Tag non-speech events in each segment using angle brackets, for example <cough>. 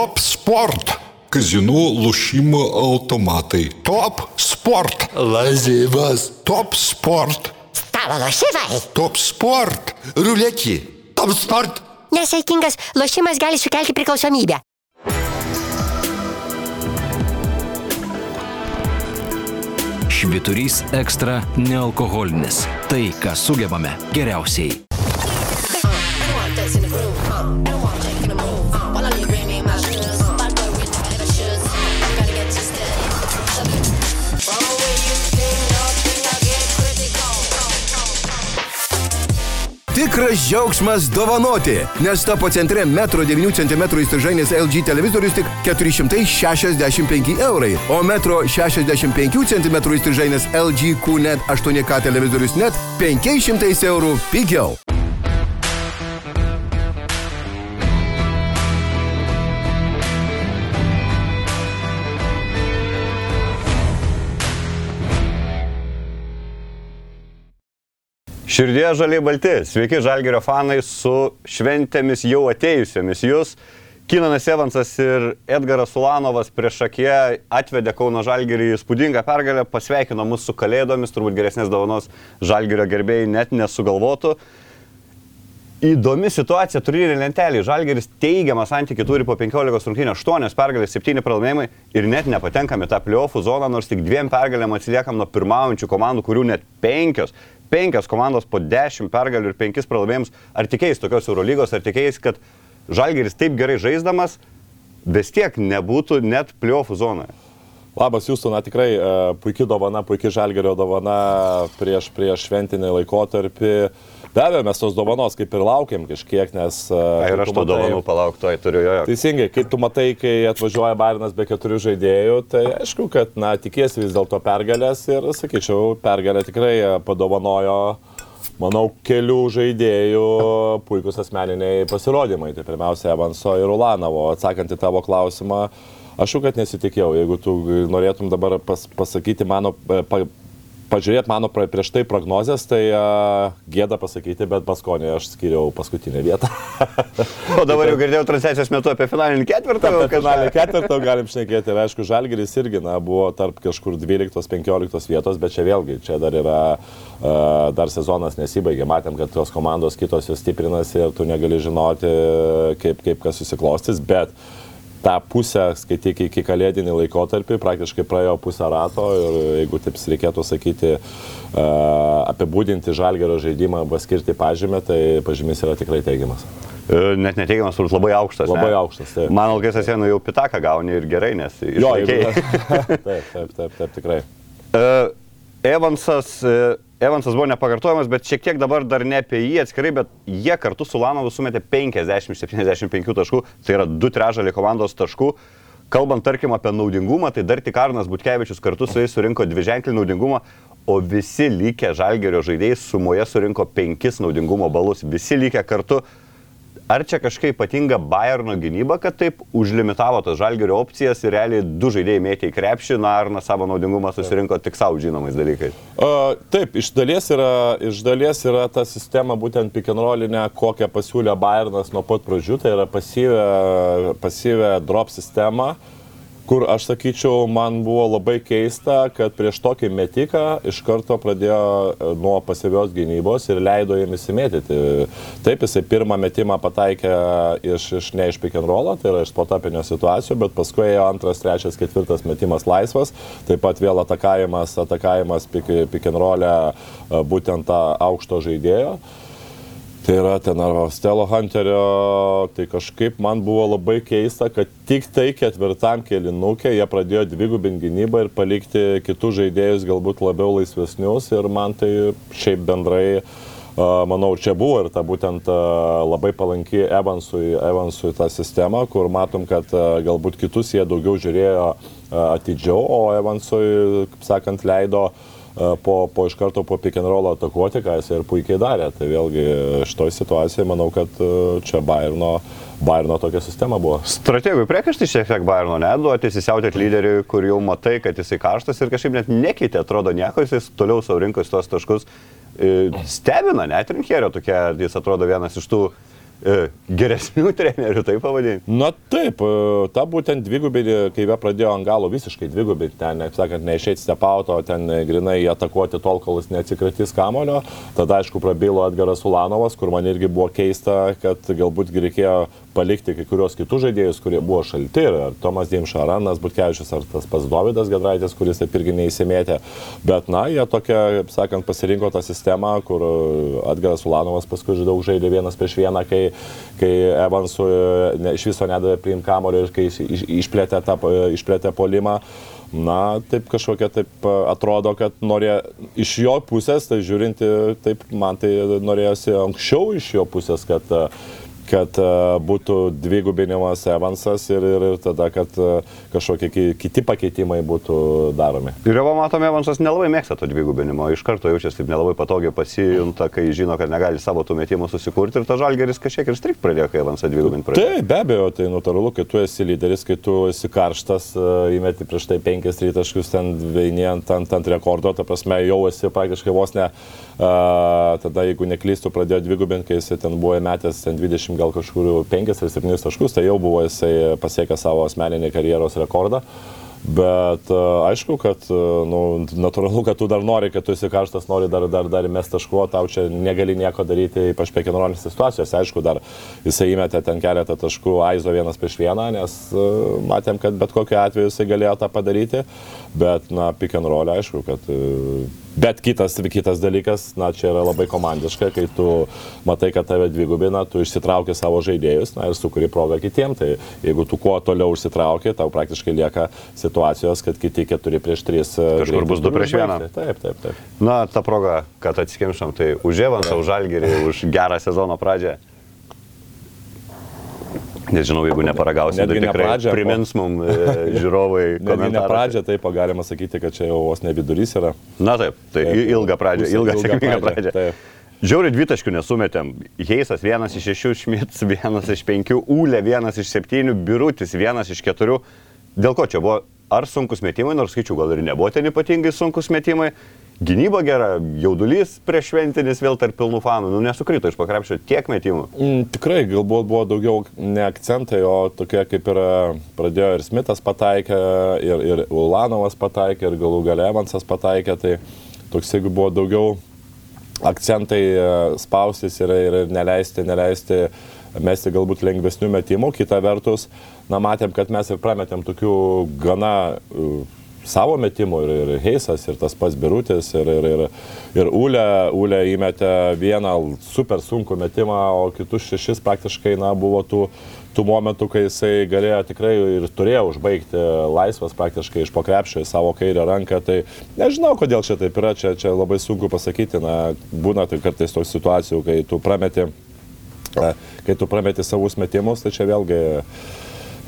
Top Sport. Kazinų lošimo automatai. Top Sport. Lazivas. Top Sport. Stalo lošimai. Top Sport. Ruletį. Top sport. Nesaikingas lošimas gali sukelti priklausomybę. Šviturys ekstra nealkoholinis. Tai, ką sugebame geriausiai. Tikras džiaugsmas dovanoti, nes tapo centre metro 9 cm įstrižainės LG televizorius tik 465 eurai, o metro 65 cm įstrižainės LG QNET 8K televizorius net 500 eurų pigiau. Širdie žaliai balti. Sveiki žalgerio fanai su šventėmis jau atėjusiomis. Jūs, Kinanas Evansas ir Edgaras Ulanovas prieš akiją atvedė Kauno žalgerį įspūdingą pergalę, pasveikino mus su kalėdomis, turbūt geresnės dovanos žalgerio gerbėjai net nesugalvotų. Įdomi situacija turnyrinė lentelė. Žalgeris teigiamą santykių turi po 15 rungtynių, 8 pergalės, 7 pralaimėjimai ir net nepatenkame tą playoffų zoną, nors tik dviem pergalėm atsiliekam nuo pirmaujančių komandų, kurių net penkios penkios komandos po dešimt pergalių ir penkis pralaimėjimus. Ar tikėjai tokios Eurolygos, ar tikėjai, kad Žalgeris taip gerai žaisdamas vis tiek nebūtų net pliofų zonoje? Labas, Jūsų, na tikrai uh, puikia dovana, puikia Žalgerio dovana prieš, prieš šventinį laikotarpį. Be abejo, mes tos dovanos kaip ir laukiam kažkiek, nes... Uh, ir aš to dovanų palaukto, turiu jo. Teisingai, kai tu matai, kai atvažiuoja Barinas be keturių žaidėjų, tai aišku, kad, na, tikiesi vis dėlto pergalės ir, sakyčiau, pergalę tikrai dovanojo, manau, kelių žaidėjų puikus asmeniniai pasirodymai. Tai pirmiausia, Evanso ir Ulanovo. Atsakant į tavo klausimą, aš jau kad nesitikėjau, jeigu tu norėtum dabar pas, pasakyti mano, pa, pažiūrėt mano pra, prieš tai prognozes, tai uh, gėda pasakyti, bet Baskonė aš skiriau paskutinę vietą. <laughs> o dabar jau girdėjau transliacijos metu apie finalinį ketvirtą. Apie finalinį ketvirtą galim šnekėti. Aišku, Žalgeris irgi na, buvo tarp kažkur 12-15 vietos, bet čia vėlgi, čia dar yra, uh, dar sezonas nesibaigė. Matėm, kad tos komandos kitos jau stiprinasi ir tu negali žinoti, kaip, kaip kas susiklostys. Bet uh, tą pusę, skaityk, iki kalėdinį laikotarpį, praktiškai praėjo pusę rato ir jeigu taip reikėtų sakyti, uh, apibūdinti žalgerio žaidimą arba skirti pažymę, tai pažymys yra tikrai teigiamas. Net neteigiamas, turbūt labai aukštas. Labai ne? aukštas, taip. Man ilgai sasienų jau pitaką gauni ir gerai, nes jo, jeigu, <laughs> taip, taip, taip, taip, tikrai. Uh, Evansas, uh, Evansas buvo nepakartojamas, bet šiek tiek dabar dar ne apie jį atskirai, bet jie kartu su Lanovu sumetė 50-75 taškų, tai yra du trežalį komandos taškų. Kalbant, tarkim, apie naudingumą, tai dar tik Arnas Butkevičius kartu su jais surinko dvi ženklį naudingumą, o visi likę žalgerio žaidėjai sumoje surinko penkis naudingumo balus. Visi likę kartu Ar čia kažkaip ypatinga Bayerno gynyba, kad taip užlimitavo tas žalgerio opcijas ir realiai du žaidėjai mėtė į krepšį, na ar na savo naudingumą susirinko tik savo žinomais dalykais? Uh, taip, iš dalies, yra, iš dalies yra ta sistema būtent pikenrolinė, kokią pasiūlė Bayernas nuo pat pradžių, tai yra pasyvę, pasyvę drop sistemą. Uh, kur aš sakyčiau, man buvo labai keista, kad prieš tokį metiką iš karto pradėjo e, nuo pasyvios gynybos ir leido jiem įsimėtyti. Taip, jisai pirmą metimą pataikė iš, iš ne iš pick and roll, tai yra iš spotapinio situacijų, bet paskui ėjo antras, trečias, ketvirtas metimas laisvas, taip pat vėl atakavimas, atakavimas pick, pick and roll e, būtent tą aukšto žaidėjo. Tai yra ten ar Stelo Hunterio, tai kažkaip man buvo labai keista, kad tik tai ketvirtam kėlinukė jie pradėjo dvigubinti gynybą ir palikti kitus žaidėjus galbūt labiau laisvesnius ir man tai šiaip bendrai, manau, čia buvo ir ta būtent labai palanki Evansui, Evansui ta sistema, kur matom, kad galbūt kitus jie daugiau žiūrėjo atidžiau, o Evansui, kaip sakant, leido uh, po, po iš karto po pick and roll atakuoti, ką jis ir puikiai darė. Tai vėlgi šitoje situacijoje manau, kad čia Bayerno, Bayerno tokia sistema buvo. Strategui priekaištai šiek tiek Bayerno neduoti, įsisiautėt lyderiui, kur jau matai, kad jisai karštas ir kažkaip net nekeitė, atrodo nieko, jis toliau savo rinkosi tos taškus. Stebina net rinkėrio tokia, jis atrodo vienas iš tų e, geresnių <laughs> trenerių, taip pavadinti. Na taip, e, ta būtent dvigubinė, kai jie pradėjo ant galo visiškai dvigubinti, ten, kaip sakant, neišeiti stepauto, ten e, grinai atakuoti tol, kol jis neatsikratys kamulio. Tada, aišku, prabilo Edgaras Ulanovas, kur man irgi buvo keista, kad galbūt reikėjo palikti kai kurios kitus žaidėjus, kurie buvo šalti, ar Tomas Dimša, ar Anas Butkevičius, ar tas pats Davidas Gedraitis, kuris taip irgi neįsimėtė. Bet, na, jie tokia, kaip sakant, pasirinko tą sistemą, kur Edgaras Ulanovas paskui daug žaidė vienas prieš vieną, kai, kai Evansų ne, iš viso nedavė priimti kamulio ir kai iš, iš, išplėtė, tą, išplėtė polimą. Na, taip kažkokia taip atrodo, kad norėjo iš jo pusės, tai žiūrinti, taip man tai norėjosi anksčiau iš jo pusės, kad kad e, būtų dvigubinimas Evansas ir, ir, ir tada, kad e, kažkokie kiti pakeitimai būtų daromi. Ir jau matome, Evansas nelabai mėgsta to dvigubinimo, iš karto jaučiasi taip nelabai patogiai pasijunta, kai žino, kad negali savo tų metimų susikurti ir ta žalgeris kažkiek ir strikt pradėjo, kai Evansą dvigubinti pradėjo. Taip, be abejo, tai natūralu, kai tu esi lyderis, kai tu esi karštas, e, įmeti prieš tai penkis rytaškius ten veinėjant ant, ant rekordo, ta prasme jau esi praktiškai vos ne, uh, tada jeigu neklystų, pradėjo dvigubinti, kai jis ten buvo metęs ten 20 gal kažkur 5 ar 7 taškus, tai jau buvo jisai pasiekęs savo asmeninį karjeros rekordą. Bet aišku, kad nu, natūralu, kad tu dar nori, kad tu esi karštas, nori dar, dar, dar mes taškuo, tau čia negali nieko daryti, ypač pekinrolinėse situacijose. Aišku, dar jisai įmetė ten keletą taškų Aizo vienas prieš vieną, nes uh, matėm, kad bet kokiu atveju jisai galėjo tą padaryti. Bet, na, pikinrolė, aišku, kad uh, Bet kitas, kitas dalykas, na, čia yra labai komandiška, kai tu matai, kad tave dvigubina, tu išsitrauki savo žaidėjus na, ir sukuri progą kitiem. Tai jeigu tu kuo toliau užsitrauki, tau praktiškai lieka situacijos, kad kiti keturi prieš tris. E, Kažkur bus du prieš vieną. Taip, taip, taip. Na, ta proga, kad atsikimšam, tai už Evansą, už Algerį, už gerą sezono pradžią. Nežinau, jeigu neparagausim, tai tikrai pradžią, primins mums e, žiūrovai. <laughs> Netgi ne pradžia, taip galima sakyti, kad čia jau vos ne vidurys yra. Na taip, tai taip, ilga pradžia, ilga sėkminga pradžia. Taip. Žiauriai dvitaškių nesumetėm. Heisas vienas iš šešių, Šmits vienas iš penkių, Ūlė vienas iš septynių, Birutis vienas iš keturių. Dėl ko čia buvo? Ar sunkus metimai, nors skaičių gal ir nebuvo ten ypatingai sunkus metimai. Gynyba gera, jaudulys prieš šventinis vėl tarp pilnų fanų, nu nesukrito iš pakrepšio tiek metimų. Mm, tikrai, galbūt buvo daugiau ne akcentai, o tokie kaip ir pradėjo ir Smithas pataikė, ir, ir Ulanovas pataikė, ir galų gale Evansas pataikė, tai toks jeigu buvo daugiau akcentai e, spaustis ir, ir neleisti, neleisti mesti galbūt lengvesnių metimų, kita vertus, na matėm, kad mes ir prametėm tokių gana uh, savo metimų ir, ir Heisas, ir tas pats Birutis, ir, ir, ir, ir Ule, Ule įmetė vieną super sunkų metimą, o kitus šešis praktiškai na, buvo tų, tų momentų, kai jisai galėjo tikrai ir turėjo užbaigti laisvas praktiškai iš pokrepšio į savo kairę ranką. Tai nežinau, kodėl čia taip yra, čia, čia labai sunku pasakyti, na, būna tai kartais tokių situacijų, kai tu prameti, kai tu prameti savus metimus, tai čia vėlgi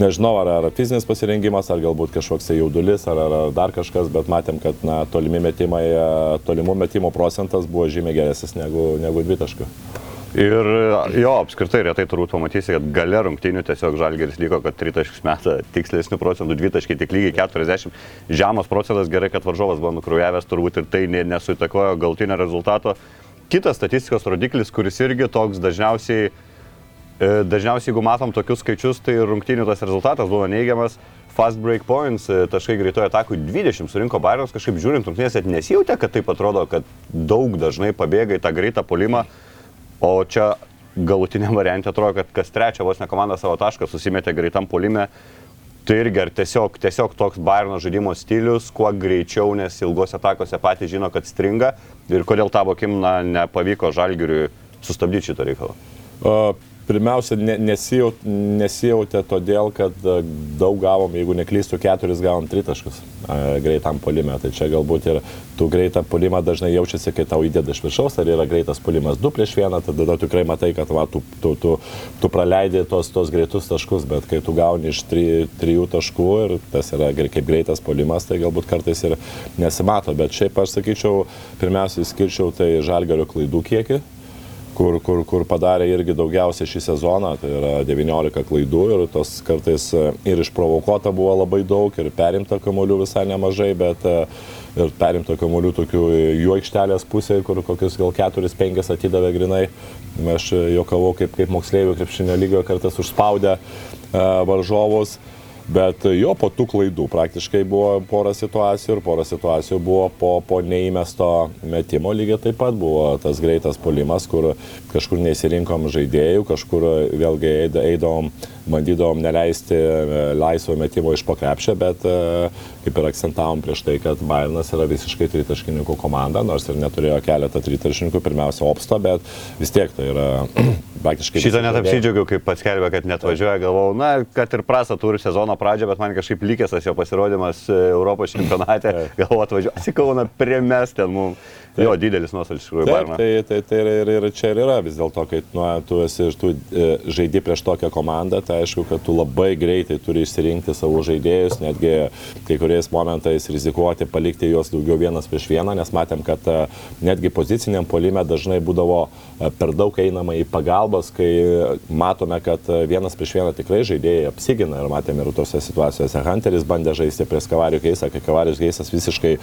nežinau, ar, ar fizinis pasirengimas, ar galbūt kažkoks tai jaudulis, ar, ar, ar dar kažkas, bet matėm, kad na, tolimi metimai, tolimų metimų procentas buvo žymiai geresnis negu, negu dvitaškių. Ir jo, apskritai retai turbūt pamatysi, kad gale rungtinių tiesiog žalgeris liko, kad tritaškius metą tikslesnių procentų, dvitaškiai tik lygiai 40. Žemas procentas gerai, kad varžovas buvo nukrujavęs, turbūt ir tai nesuitakojo galtinio rezultato. Kitas statistikos rodiklis, kuris irgi toks dažniausiai E, dažniausiai, jeigu matom tokius skaičius, tai rungtynių tas rezultatas buvo neigiamas. Fast break points, e, taškai greitojo atakui 20 surinko Bayernas, kažkaip žiūrint rungtynėse nesijautia, kad taip atrodo, kad daug dažnai pabėga į tą greitą polimą, o čia galutiniam variantui atrodo, kad kas trečia vos ne komanda savo tašką susimetė greitam polime. Tai irgi ar tiesiog, tiesiog toks Bayerno žaidimo stilius, kuo greičiau, nes ilgose atakose patys žino, kad stringa ir kodėl tavo kim na, nepavyko žalgiriui sustabdyti šitą reikalą. Uh Pirmiausia, ne, nesijaut, nesijautė todėl, kad e, daug gavom, jeigu neklystų, keturis gavom tritaškus e, greitam polime. Tai čia galbūt ir tu greitą polimą dažnai jaučiasi, kai tau įdeda iš viršaus, ar yra greitas polimas 2 prieš 1, tada tu tikrai matai, kad va, tu, tu, tu, tu praleidai tos, tos greitus taškus, bet kai tu gauni iš tri, trijų taškų ir tas yra kaip greitas polimas, tai galbūt kartais ir nesimato. Bet šiaip aš sakyčiau, pirmiausia, skirčiau tai žalgario klaidų kiekį kur, kur, kur padarė irgi daugiausia šį sezoną, tai yra 19 klaidų ir tos kartais e, ir išprovokuota buvo labai daug ir perimta kamolių visai nemažai, bet e, ir perimta kamolių tokių jų aikštelės pusėje, kur kokius gal 4-5 atidavė grinai. Aš juokavau kaip, kaip moksleivių krepšinio lygio kartais užspaudę uh, varžovus. Bet jo po tų klaidų praktiškai buvo pora situacijų ir pora situacijų buvo po, po neįmesto metimo. Lygiai taip pat buvo tas greitas polimas, kur kažkur neįsirinkom žaidėjų, kažkur vėlgi eidavom, bandydavom neleisti e, laisvo metimo iš pokrepšio, bet e, kaip ir akcentavom prieš tai, kad Bairnas yra visiškai tritaškininkų komanda, nors ir neturėjo keletą tritaškininkų, pirmiausia, opsto, bet vis tiek tai yra <clears throat> praktiškai... Šitą net apsidžiaugiau, kai paskelbė, kad net važiuoja, galvojau, na, kad ir prastą turi sezono pradžią, bet man kažkaip likęs tas jo pasirodymas e, Europos <clears throat> čempionate, galvoju, atvažiuosi Kauną primest ten mums. Jo, didelis nuostolis iš tikrųjų. Taip, tai, tai, tai ir, ir čia ir yra vis dėlto, kai nu, tu esi ir tu žaidži prieš tokią komandą, tai aišku, kad tu labai greitai turi išsirinkti savo žaidėjus, netgi kai kuriais momentais rizikuoti, palikti juos daugiau vienas prieš vieną, nes matėm, kad e, netgi poziciniam polime dažnai būdavo e, per daug einama į pagalbas, kai matome, kad vienas prieš vieną tikrai žaidėjai apsigina ir matėme ir tose situacijose. Hunteris bandė žaisti prieš Kavarių keisą, kai Kavarius keisas visiškai,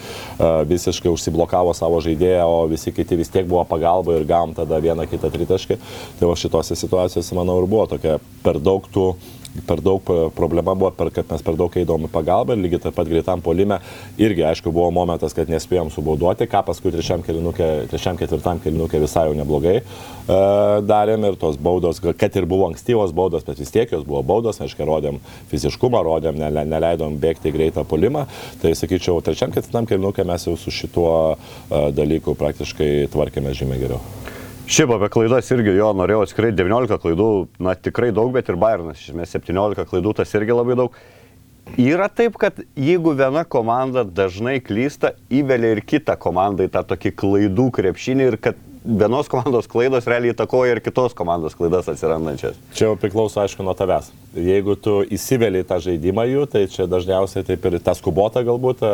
visiškai užsiblokavo savo žaidėją, o visi kiti vis tiek buvo pagalba ir gavom tada vieną kitą tritaškį. Tai va šitose situacijose, manau, ir buvo tokia per daug tų per daug problema buvo, per, kad mes per daug eidom į pagalbą ir lygiai taip pat greitam polime irgi, aišku, buvo momentas, kad nespėjom subauduoti, ką paskui trečiam, kelinukė, trečiam ketvirtam kelinukė visai jau neblogai e, darėm ir tos baudos, kad ir buvo ankstyvos baudos, bet vis tiek jos buvo baudos, aiškiai, rodėm fiziškumą, rodėm, ne, neleidom bėgti greitą polimą, tai sakyčiau, trečiam ketvirtam kelinukė mes jau su šituo e, dalyku praktiškai tvarkėme žymiai geriau. Šiaip apie klaidas irgi jo norėjau atskirai 19 klaidų, na tikrai daug, bet ir Bayernas, iš esmės 17 klaidų, tas irgi labai daug. Yra taip, kad jeigu viena komanda dažnai klysta, įvelia ir kitą komandą į tą tokį klaidų krepšinį ir kad vienos komandos klaidos realiai įtakoja ir kitos komandos klaidas atsirandančias. Čia jau priklauso, aišku, nuo tavęs. Jeigu tu įsiveli tą žaidimą jų, tai čia dažniausiai taip ir tas kubota galbūt,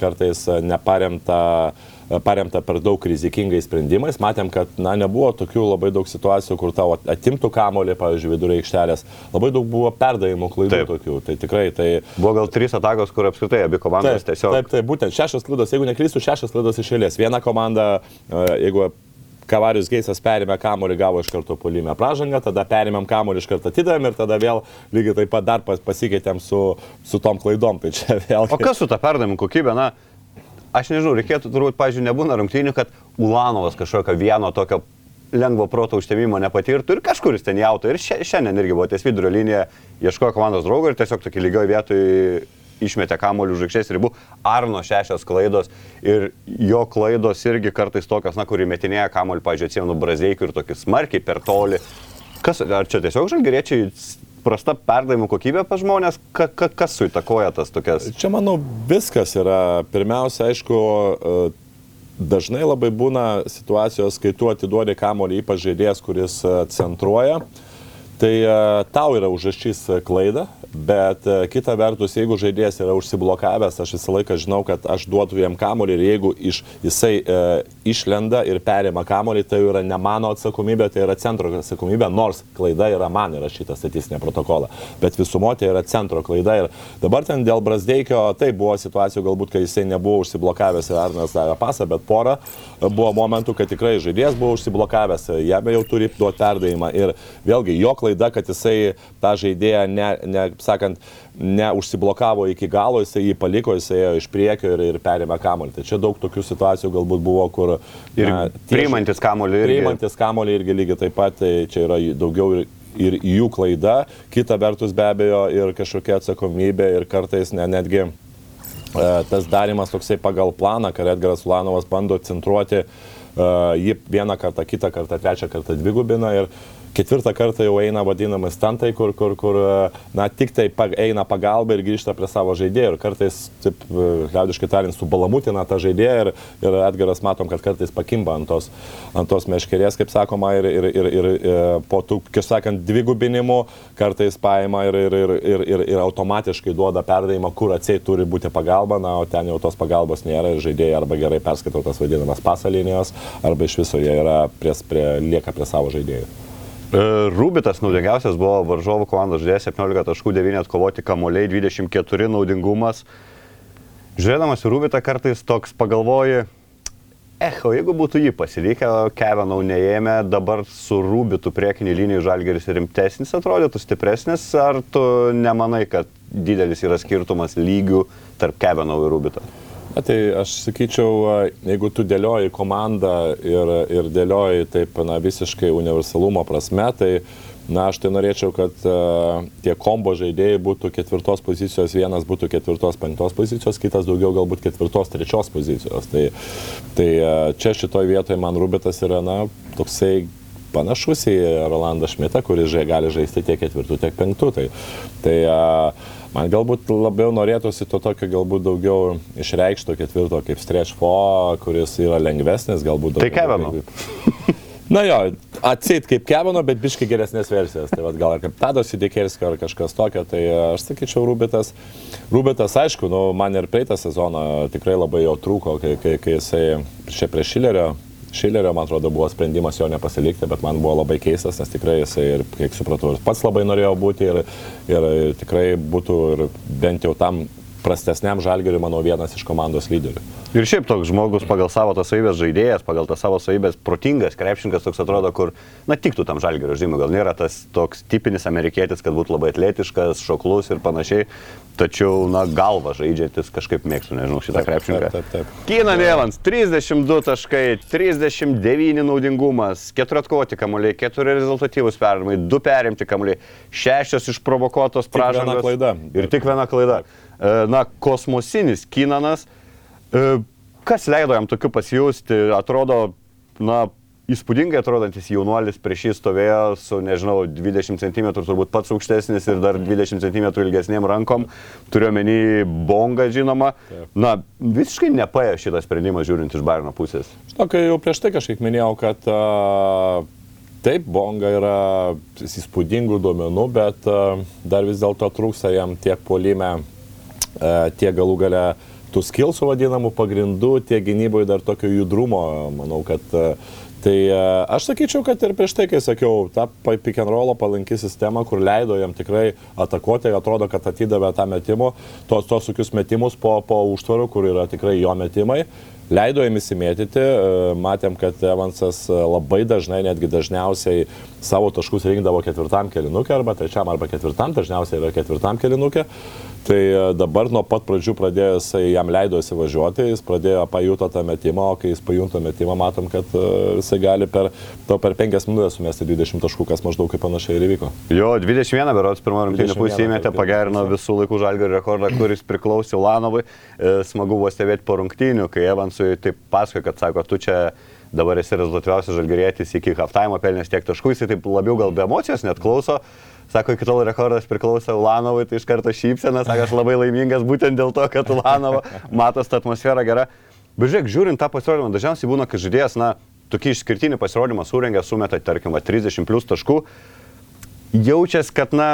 kartais neparemta uh, paremta per daug rizikingais sprendimais. Matėm, kad na, nebuvo tokių labai daug situacijų, kur tavo atimtų kamolį, pavyzdžiui, vidurio aikštelės. Labai daug buvo perdavimų klaidų taip. tokių. Tai tikrai tai... Buvo gal trys atakos, kur apskritai abi komandos taip, tiesiog. Taip, taip, būtent šešios klaidos, jeigu neklystų, šešios klaidos išėlės. Viena komanda, e, jeigu Kavarius Geisas perėmė kamolį, gavo iš karto polimę pražangą, tada perėmėm kamolį iš karto atidavėm ir tada vėl lygiai taip pat dar pasikeitėm su, su tom klaidom. Tai čia <laughs> vėl. O kas su ta perdavimų kokybė? Na, aš nežinau, reikėtų turbūt, pažiūrėjau, nebūna rungtynių, kad Ulanovas kažkokio vieno tokio lengvo proto užtemimo nepatirtų ir kažkur jis ten jautų. Ir šiandien irgi buvo ties vidurio linija, ieškojo komandos draugo ir tiesiog tokį lygioje vietoje išmetė kamolių žvaigždės ribų. Arno šešios klaidos ir jo klaidos irgi kartais tokios, na, kurį metinėja kamolių, pažiūrėjau, atsimenu, Brazeikų ir tokį smarkiai per toli. Kas, ar čia tiesiog žalgeriečiai prasta perdavimų kokybė pas žmonės, ka, ka, kas suitakoja tas tokias? Čia manau viskas yra. Pirmiausia, aišku, e, dažnai labai būna situacijos, kai tu atiduodi kamolį ypač žaidėjas, kuris e, centruoja. Tai e, tau yra užrašys klaida, Bet e, kita vertus, jeigu žaidėjas yra užsiblokavęs, aš visą laiką žinau, kad aš duodu jam kamolį ir jeigu iš, jisai e, išlenda ir perima kamolį, tai yra ne mano atsakomybė, tai yra centro atsakomybė, nors klaida yra man įrašyta statistinė protokola. Bet visumote yra centro klaida. Ir dabar ten dėl Brasdeikio, tai buvo situacijų galbūt, kai jisai nebuvo užsiblokavęs ir Arnas davė pasą, bet pora buvo momentų, kad tikrai žaidėjas buvo užsiblokavęs, jame jau turi duoti perdavimą. Ir vėlgi jo klaida, kad jisai tą žaidėją ne, ne sakant, neužsiblokavo iki galo, jisai jį paliko, jisai ėjo iš priekio ir, ir perėmė kamolį. Tai čia daug tokių situacijų galbūt buvo, kur... Ir na, priimantis kamolį irgi. Priimantis kamolį irgi lygiai taip pat, tai čia yra daugiau ir ir jų klaida, kita vertus be abejo ir kažkokia atsakomybė ir kartais ne, netgi e, tas darimas toksai pagal planą, kad Edgaras Ulanovas bando centruoti uh, jį vieną kartą, kitą kartą, trečią kartą dvigubina ir Ketvirtą kartą jau eina vadinamas stantai, kur, kur, kur na, tik tai eina pagalba ir grįžta prie savo žaidėjų. Ir kartais, taip, liaudiškai tariant, subalamutina tą žaidėją ir, ir Edgaras matom, kad kartais pakimba ant tos, ant tos meškerės, kaip sakoma, ir, ir, ir, ir, ir po tų, kaip sakant, dvigubinimų kartais paima ir, ir, ir, ir, ir, ir automatiškai duoda perdavimą, kur atsiai turi būti pagalba, na, o ten jau tos pagalbos nėra ir žaidėjai arba gerai perskaito tas vadinamas pasalinijos, arba iš viso jie yra prie, prie, lieka prie savo žaidėjų. E, Rubitas naudingiausias buvo varžovų komandos žaidėjas 17 taškų, 9 atkovoti kamuoliai, 24 naudingumas. Žiūrėdamas į Rubitą kartais toks pagalvoji, eh, o jeigu būtų jį pasilikę, Kevinau neėmė, dabar su Rubitu priekinį linijų žalgeris rimtesnis atrodytų, stipresnis, ar tu nemanai, kad didelis yra skirtumas lygių tarp Kevinau ir Rubito? Tai aš sakyčiau, jeigu tu dėlioji komandą ir, ir dėlioji taip na, visiškai universalumo prasme, tai na, aš tai norėčiau, kad a, tie kombo žaidėjai būtų ketvirtos pozicijos, vienas būtų ketvirtos, penktos pozicijos, kitas daugiau galbūt ketvirtos, trečios pozicijos. Tai, tai a, čia šitoje vietoje man Rubitas yra na, toksai panašus į Rolandą Šmitą, kuris žai, gali žaisti tiek ketvirtų, tiek penktų. Tai, tai a, man galbūt labiau norėtųsi to tokio galbūt daugiau išreikšto ketvirto kaip stretch fo, kuris yra lengvesnis, galbūt Tai daugiau Kevino. kaip- Na jo, atsit kaip Kevino, bet biškai geresnės versijos. Tai vat, gal ir kaip Tadas Sidikerskio ar kažkas tokio, tai aš sakyčiau, Rubitas. Rubitas, aišku, nu, man ir praeitą sezoną tikrai labai jo trūko, kai, kai, kai jisai čia prie Šilerio. Šilerio, man atrodo, buvo sprendimas jo nepasilikti, bet man buvo labai keistas, nes tikrai jisai, ir, kiek supratau, ir pats labai norėjo būti ir, ir tikrai būtų ir bent jau tam prastesniam žalgeriui, manau, vienas iš komandos lyderių. Ir šiaip toks žmogus pagal savo tas savybės žaidėjas, pagal tas savo savybės protingas, krepšininkas toks atrodo, kur, na, tiktų tam žalgerio žymui. Gal nėra tas toks tipinis amerikietis, kad būtų labai atletiškas, šoklus ir panašiai. Tačiau, na, galva žaidžiantis kažkaip mėgstu, nežinau, šitą krepšininką. taip, taip. Kynan Evans, 32 taškai, 39 naudingumas, 4 atkovoti kamuoliai, 4 rezultatyvus perdavimai, 2 perimti kamuoliai, 6 išprovokuotos viena pražangos. klaida. Ir tik viena klaida. E, Na, kosmosinis Kynanas. E, Kas leido jam tokiu pasijausti, atrodo, na, įspūdingai atrodantis jaunuolis prieš jį stovėjo su, nežinau, 20 cm turbūt pats aukštesnis ir dar 20 cm ilgesniem rankom, turiuomenį bongą žinoma. Na, visiškai nepaėjo šitas sprendimas žiūrint iš Bairno pusės. Žinau, kai jau prieš tai kažkaip minėjau, kad a, taip, Bonga yra įspūdingų duomenų, bet dar vis dėlto trūksta jam tiek polime, tiek galų gale tų skilsų vadinamų pagrindų, tiek gynyboje dar tokio judrumo. Manau, kad Tai a, aš sakyčiau, kad ir prieš tai, kai sakiau, ta pick and roll palanki sistema, kur leido jam tikrai atakuoti, atrodo, kad atidavė tą metimą, tos, tos tokius metimus po, po užtvarų, kur yra tikrai jo metimai. Leido jam įsimėtyti, e, matėm, kad Evansas e, labai dažnai, netgi dažniausiai savo taškus rinkdavo ketvirtam kelinukė arba trečiam arba ketvirtam, dažniausiai yra ketvirtam kelinukė. Tai e, dabar nuo pat pradžių pradėjo jisai, jam leido įsivažiuoti, jis pradėjo pajuto tą metimą, o kai jis pajunta metimą, matom, kad e, jisai gali per, per 5 minutės sumesti 20 taškų, kas maždaug kaip panašiai ir įvyko. Jo, 21 berods pirmo rungtynių 21 pusė įmetė, taip, pagerino visų laikų žalgerio rekordą, kuris priklausė Ulanovui. E, Smagu buvo stebėti po rungtynių, kai Evansui taip pasakoja, kad sako, tu čia dabar esi rezultatyviausias žalgerėtis iki halftime pelnės tiek taškų, jisai taip labiau gal be emocijos net klauso. Sako, iki tol rekordas priklausė Ulanovui, tai iš karto šypsena, sako, aš labai laimingas būtent dėl to, kad Ulanovo matos tą atmosferą gerą. Bet žiūrėk, žiūrint tą pasirodymą, dažniausiai būna, kai žaidėjas, na, tokį išskirtinį pasirodymą surengia, sumeta, tarkim, va, 30 plus taškų, jaučiasi, kad, na,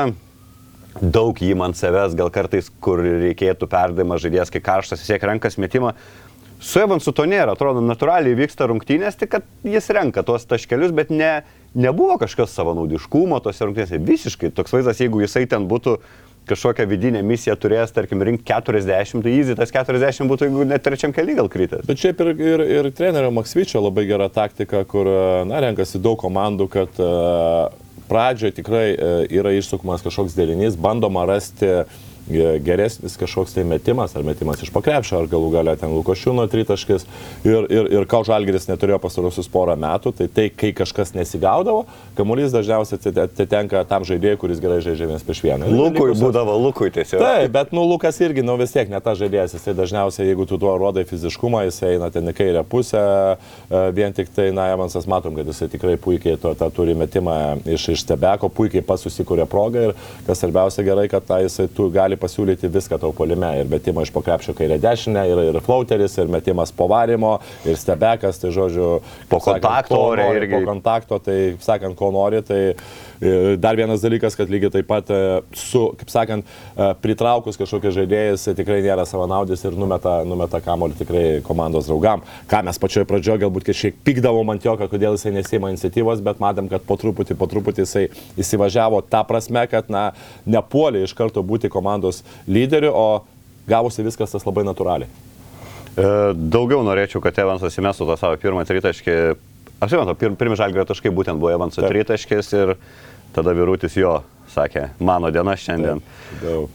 daug jį man savęs, gal kartais, kur reikėtų perdavimą žaidėjas, kai karštas, vis tiek renkas metimą. Su Evansu to nėra, atrodo, natūraliai vyksta rungtynės, tik kad jis renka tuos taškelius, bet ne, nebuvo kažkas savanaudiškumo tose rungtynėse. Visiškai toks vaizdas, jeigu jisai ten būtų kažkokią vidinę misiją turėjęs, tarkim, rinkti 40, tai easy tas 40 būtų, jeigu net trečiam keli gal krytęs. Bet šiaip ir, ir, ir trenerio Maksvyčio labai gera taktika, kur, na, renkasi daug komandų, kad e, pradžioje tikrai e, yra išsukumas kažkoks dėlinys, bandoma rasti ge- geresnis kažkoks tai metimas, ar metimas iš pakrepšio, ar galų galia ten Lukošiūno tritaškis. Ir, ir, ir kau Žalgeris neturėjo pastarosius porą metų, tai tai, kai kažkas nesigaudavo, kamuolys dažniausiai ati- atitenka tam žaidėjui, kuris gerai žaidžia vienas prieš vieną. Lukui likusios- būdavo, Lukui tiesiog. Taip, bet nu Lukas irgi, nu vis tiek ne ta žaidėjas, jisai dažniausiai, jeigu tu tuo rodai fiziškumą, jisai eina ten į kairę pusę, e, vien tik tai, na, Evansas matom, kad jisai tikrai puikiai to, tą turi metimą iš, iš stebeko, puikiai pasusikūrė progą ir kas svarbiausia gerai, kad ta, jisai tu gali pasiūlyti viską tau polime ir metimą iš pokrepšio kairę dešinę, ir, ir flauteris, ir metimas po varimo, ir stebekas, tai žodžiu, Po sakant, kontakto nori, irgi. Po kontakto, tai, sakant, ko nori, tai e, dar vienas dalykas, kad lygiai taip pat e, su, kaip sakant, e, pritraukus kažkokią žaidėją, jis tikrai nėra savanaudis ir numeta, numeta kamolį tikrai komandos draugam. Ką mes pačioje pradžioje galbūt kažkiek pykdavom ant jo, kodėl jisai nesima iniciatyvos, bet matėm, kad po truputį, po truputį jisai įsivažiavo tą prasme, kad, na, nepuolė iš karto būti komandos lyderiu, o gavosi viskas tas labai natūraliai. E, Daugiau norėčiau, kad Evansas įmestų tą savo pirmą tritaškį. Apsimenu, pir, pirmi žalgrio taškai būtent buvo Evanso Taip. tritaškis ir tada Virutis jo sakė, mano diena šiandien.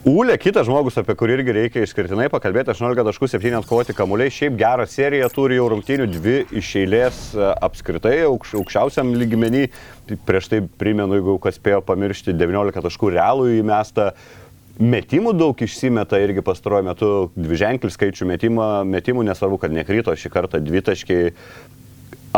Ūlė, kitas žmogus, apie kurį irgi reikia išskirtinai pakalbėti, 18 taškų 7 atkovoti kamuoliai, šiaip gerą seriją turi jau rungtynių, dvi iš eilės e, apskritai aukš, aukščiausiam lygmenį. Prieš tai primenu, jeigu kas spėjo pamiršti, 19 taškų realų įmestą. Metimų daug išsimeta irgi pastaruoju metu, dviženklių skaičių metimą, metimų, nesvarbu, kad nekryto šį kartą dvitaškiai.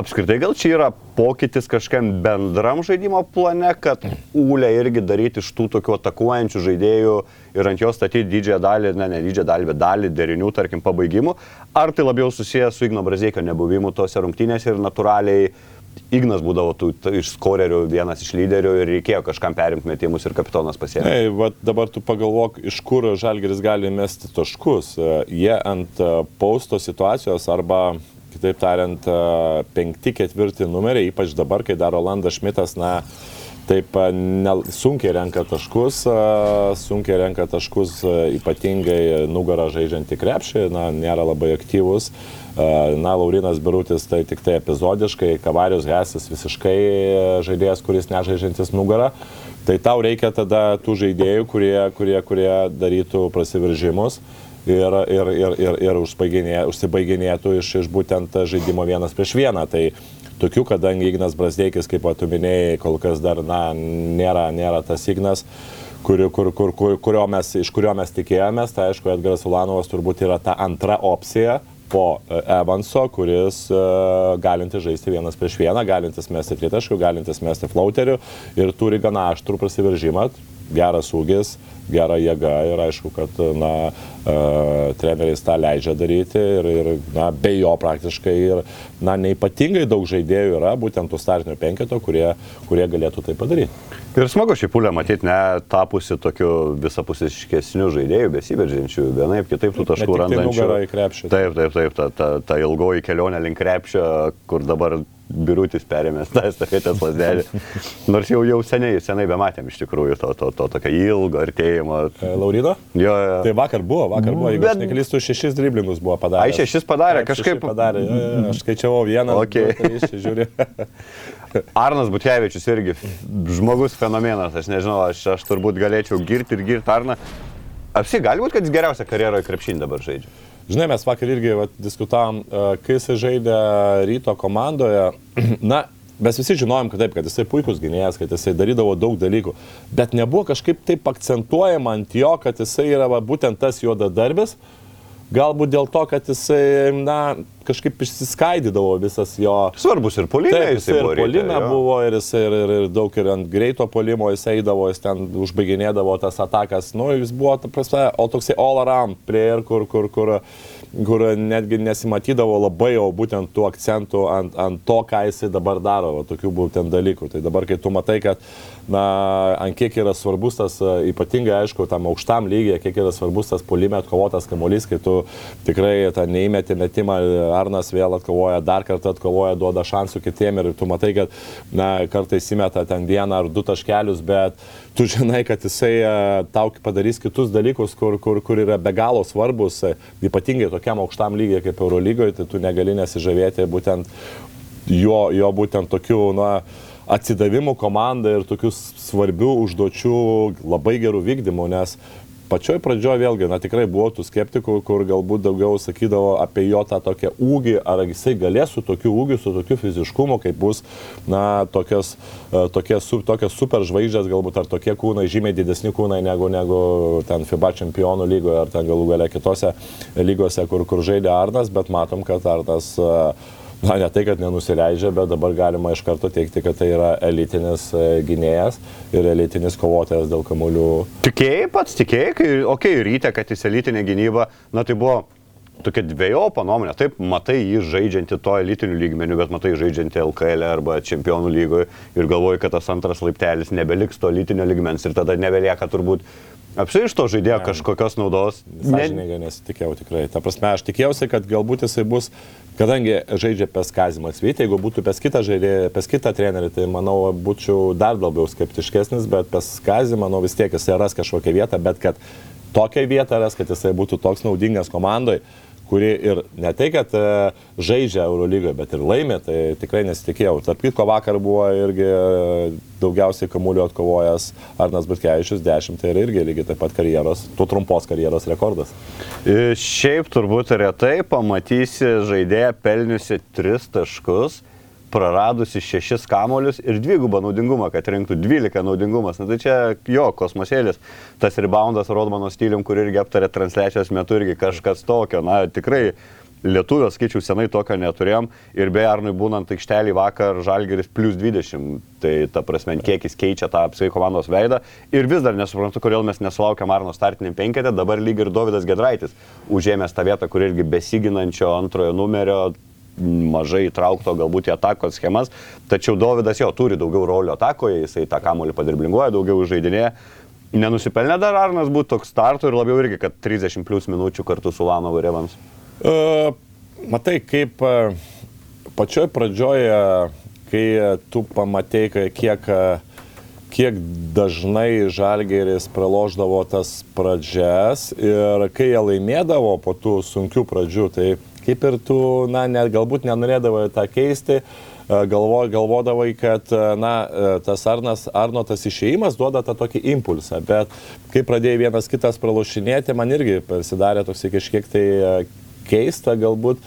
Apskritai gal čia yra pokytis kažkam bendram žaidimo plane, kad ūlė irgi daryti iš tų tokių atakuojančių žaidėjų ir ant jo statyti didžiąją dalį, ne, ne didžiąją dalį, bet dalį derinių, tarkim, pabaigimų. Ar tai labiau susijęs su Igno Brazėkio nebuvimu tose rungtynėse ir natūraliai Ignas būdavo tų, tų, iš skorerių vienas iš lyderių ir reikėjo kažkam perimti metimus ir kapitonas pasėmė. Ei, va, dabar tu pagalvok, iš kur Žalgeris gali mesti taškus. E, Jie ant e, pausto situacijos arba, kitaip tariant, e, penkti, ketvirti numeriai, ypač dabar, kai daro Landas Šmitas, na, taip ne, sunkiai renka taškus, sunkiai renka taškus ypatingai nugarą žaidžiantį krepšį, na, nėra labai aktyvus. Na, Laurinas Birutis tai tik tai epizodiškai, Kavarius Hesis visiškai žaidėjas, kuris nežaidžiantis nugarą. Tai tau reikia tada tų žaidėjų, kurie, kurie, kurie darytų prasiveržimus ir, ir, ir, ir, ir užsibaiginė- užsibaiginėtų iš, iš būtent žaidimo vienas prieš vieną. Tai tokių, kadangi Ignas Brasdeikis, kaip va, tu minėjai, kol kas dar na, nėra, nėra tas Ignas. Kurio, kur, kur, kur, kurio mes, iš kurio mes tikėjomės, tai aišku, Edgaras Ulanovas turbūt yra ta antra opcija po e, Evanso, kuris uh, galintis žaisti vienas prieš vieną, galintis mesti tritaškių, galintis mesti flauterių ir turi gana aštrų prasiveržimą, geras ūgis, gera jėga ir aišku, kad na, uh, treneris tą leidžia daryti ir, ir na, be jo praktiškai ir na, neipatingai daug žaidėjų yra, būtent tų startinio penketo, kurie, kurie galėtų tai padaryti. Ir smagu šį pulę matyti, ne tapusi tokiu visapusiškesniu žaidėju, besiveržinčiu, vienaip, kitaip tų taškų tai krepšį. Taip, taip, taip, ta, ta, ta ilgoji kelionė link krepšio, kur dabar birutis perėmės tą estafetės lasdelį. <laughs> Nors jau, jau seniai, senai bematėm iš tikrųjų to, to, to tokio ilgo artėjimo. E, Laurino? Jo, jo. Tai vakar buvo, vakar buvo, jeigu Bet- aš neklystu, šešis driblingus buvo padaręs. Ai, šešis padarė, Taip, kažkaip- šeši Padarė, aš skaičiavau vieną. Okei. du, čia žiūri. <laughs> Arnas Butkevičius irgi žmogus fenomenas, aš nežinau, aš, aš turbūt galėčiau girti ir girti Arną. Apsi, gali būti, kad jis geriausia karjeroje krepšinį dabar žaidžia. Žinai, mes vakar irgi vat, diskutavom, e, kai jisai žaidė ryto komandoje. <clears throat> Na, mes visi žinojom, kad taip, kad jisai puikus gynėjas, kad jisai darydavo daug dalykų, bet nebuvo kažkaip taip akcentuojama ant jo, kad jisai yra va, būtent tas juodadarbis. Galbūt dėl to, kad jisai, na, kažkaip išsiskaidydavo visas jo Svarbus ir polime, jisai jisai ir polime buvo ir, jisai ir, ir, ir daug ir ant greito polimo jis eidavo, jis ten užbaiginėdavo tas atakas. Nu, jis buvo, ta prasme, o toksai all around player, kur, kur, kur, kur netgi nesimatydavo labai jau būtent tų akcentų ant, ant to, ką jisai dabar daro, va, tokių būtent dalykų. Tai dabar, kai tu matai, kad, na, ant kiek yra svarbus tas, e, ypatingai, aišku, tam aukštam lygiai, kiek yra svarbus tas polime atkovotas kamuolys, kai tu tikrai tą neįmeti metimą, Arnas vėl atkovoja, dar kartą atkovoja, duoda šansų kitiem ir tu matai, kad, na, kartais įmeta ten vieną ar du taškelius, bet tu žinai, kad jisai e, tau padarys kitus dalykus, kur, kur, kur yra be galo svarbus, e, ypatingai tokiam aukštam lygiai kaip Eurolygoje, tai tu negali nesižavėti būtent jo, jo būtent tokiu, na, atsidavimu komandai ir tokių svarbių užduočių labai gerų vykdymų, nes pačioj pradžioje vėlgi, na tikrai buvo tų skeptikų, kur galbūt daugiau sakydavo apie jo tą tokią ūgį, ar jisai galės su tokiu ūgiu, su tokiu fiziškumu, kaip bus, na, tokios, e, tokie, su, tokios super žvaigždės, galbūt ar tokie kūnai, žymiai didesni kūnai negu, negu ten FIBA čempionų lygoje, ar ten galų gale kitose lygose, kur, kur žaidė Arnas, bet matom, kad Arnas uh, na, ne tai, kad nenusileidžia, bet dabar galima iš karto teikti, kad tai yra elitinis e, gynėjas ir elitinis kovotojas dėl kamuolių. Tikėjai pats, tikėjai, kai, okei, okay, ryte, kad jis elitinė gynyba, na tai buvo tokia dviejopa nuomonė. Taip, matai jį žaidžiantį to elitinių lygmenių, bet matai žaidžiantį LKL arba čempionų lygoje ir galvoji, kad tas antras laiptelis nebeliks to elitinio lygmens ir tada nebelieka turbūt Apsiai iš to žaidėjo ne, kažkokios naudos. Sąžininkai ne... nesitikėjau tikrai. Ta prasme, aš tikėjausi, kad galbūt jisai bus, kadangi žaidžia pes Kazimas Vytė, jeigu būtų pes kitą žaidėją, pes kitą trenerį, tai manau, būčiau dar labiau skeptiškesnis, bet pes Kazimą, manau, vis tiek jisai ras kažkokią vietą, bet kad tokią vietą ras, kad jisai būtų toks naudingas komandai, kuri ir ne tai, kad e, žaidžia Eurolygoje, bet ir laimė, tai tikrai nesitikėjau. Tarp kitko vakar buvo irgi e, daugiausiai kamuolių atkovojęs Arnas Butkevičius 10, tai yra irgi lygiai taip pat karjeros, tu trumpos karjeros rekordas. E, šiaip turbūt retai pamatysi žaidėją pelniusi 3 taškus praradusi šešis kamolius ir dvigubą naudingumą, kad rinktų 12 naudingumas. Na tai čia jo kosmosėlis, tas reboundas Rodmano stilium, kur irgi aptarė transliacijos metu irgi kažkas tokio. Na tikrai lietuvio skaičių senai tokio neturėjom ir be Arnui būnant aikštelį vakar Žalgeris plus 20, tai ta prasme, kiek jis keičia tą apsvei komandos veidą ir vis dar nesuprantu, kodėl mes nesulaukėm Arno startiniam penketė, dabar lyg ir Davidas Gedraitis užėmęs tą vietą, kur irgi besiginančio antrojo numerio mažai įtraukto galbūt į atakos schemas, tačiau Davidas jo turi daugiau rolių atakoje, jisai tą kamolį padirblinguoja, daugiau žaidinėje. Nenusipelnė dar Arnas būti toks startų ir labiau irgi, kad 30 plus minučių kartu su Lano Varevams. Uh, matai, kaip uh, pačioj pradžioje, kai tu pamatei, kiek, kiek dažnai Žalgeris praloždavo tas pradžias ir kai jie laimėdavo po tų sunkių pradžių, tai kaip ir tu, na, net galbūt nenorėdavai tą keisti, e, galvo, galvodavai, kad, e, na, e, tas Arnas, Arno tas išėjimas duoda tą tokį impulsą, bet kai pradėjai vienas kitas pralošinėti, man irgi pasidarė toks kažkiek tai keista galbūt,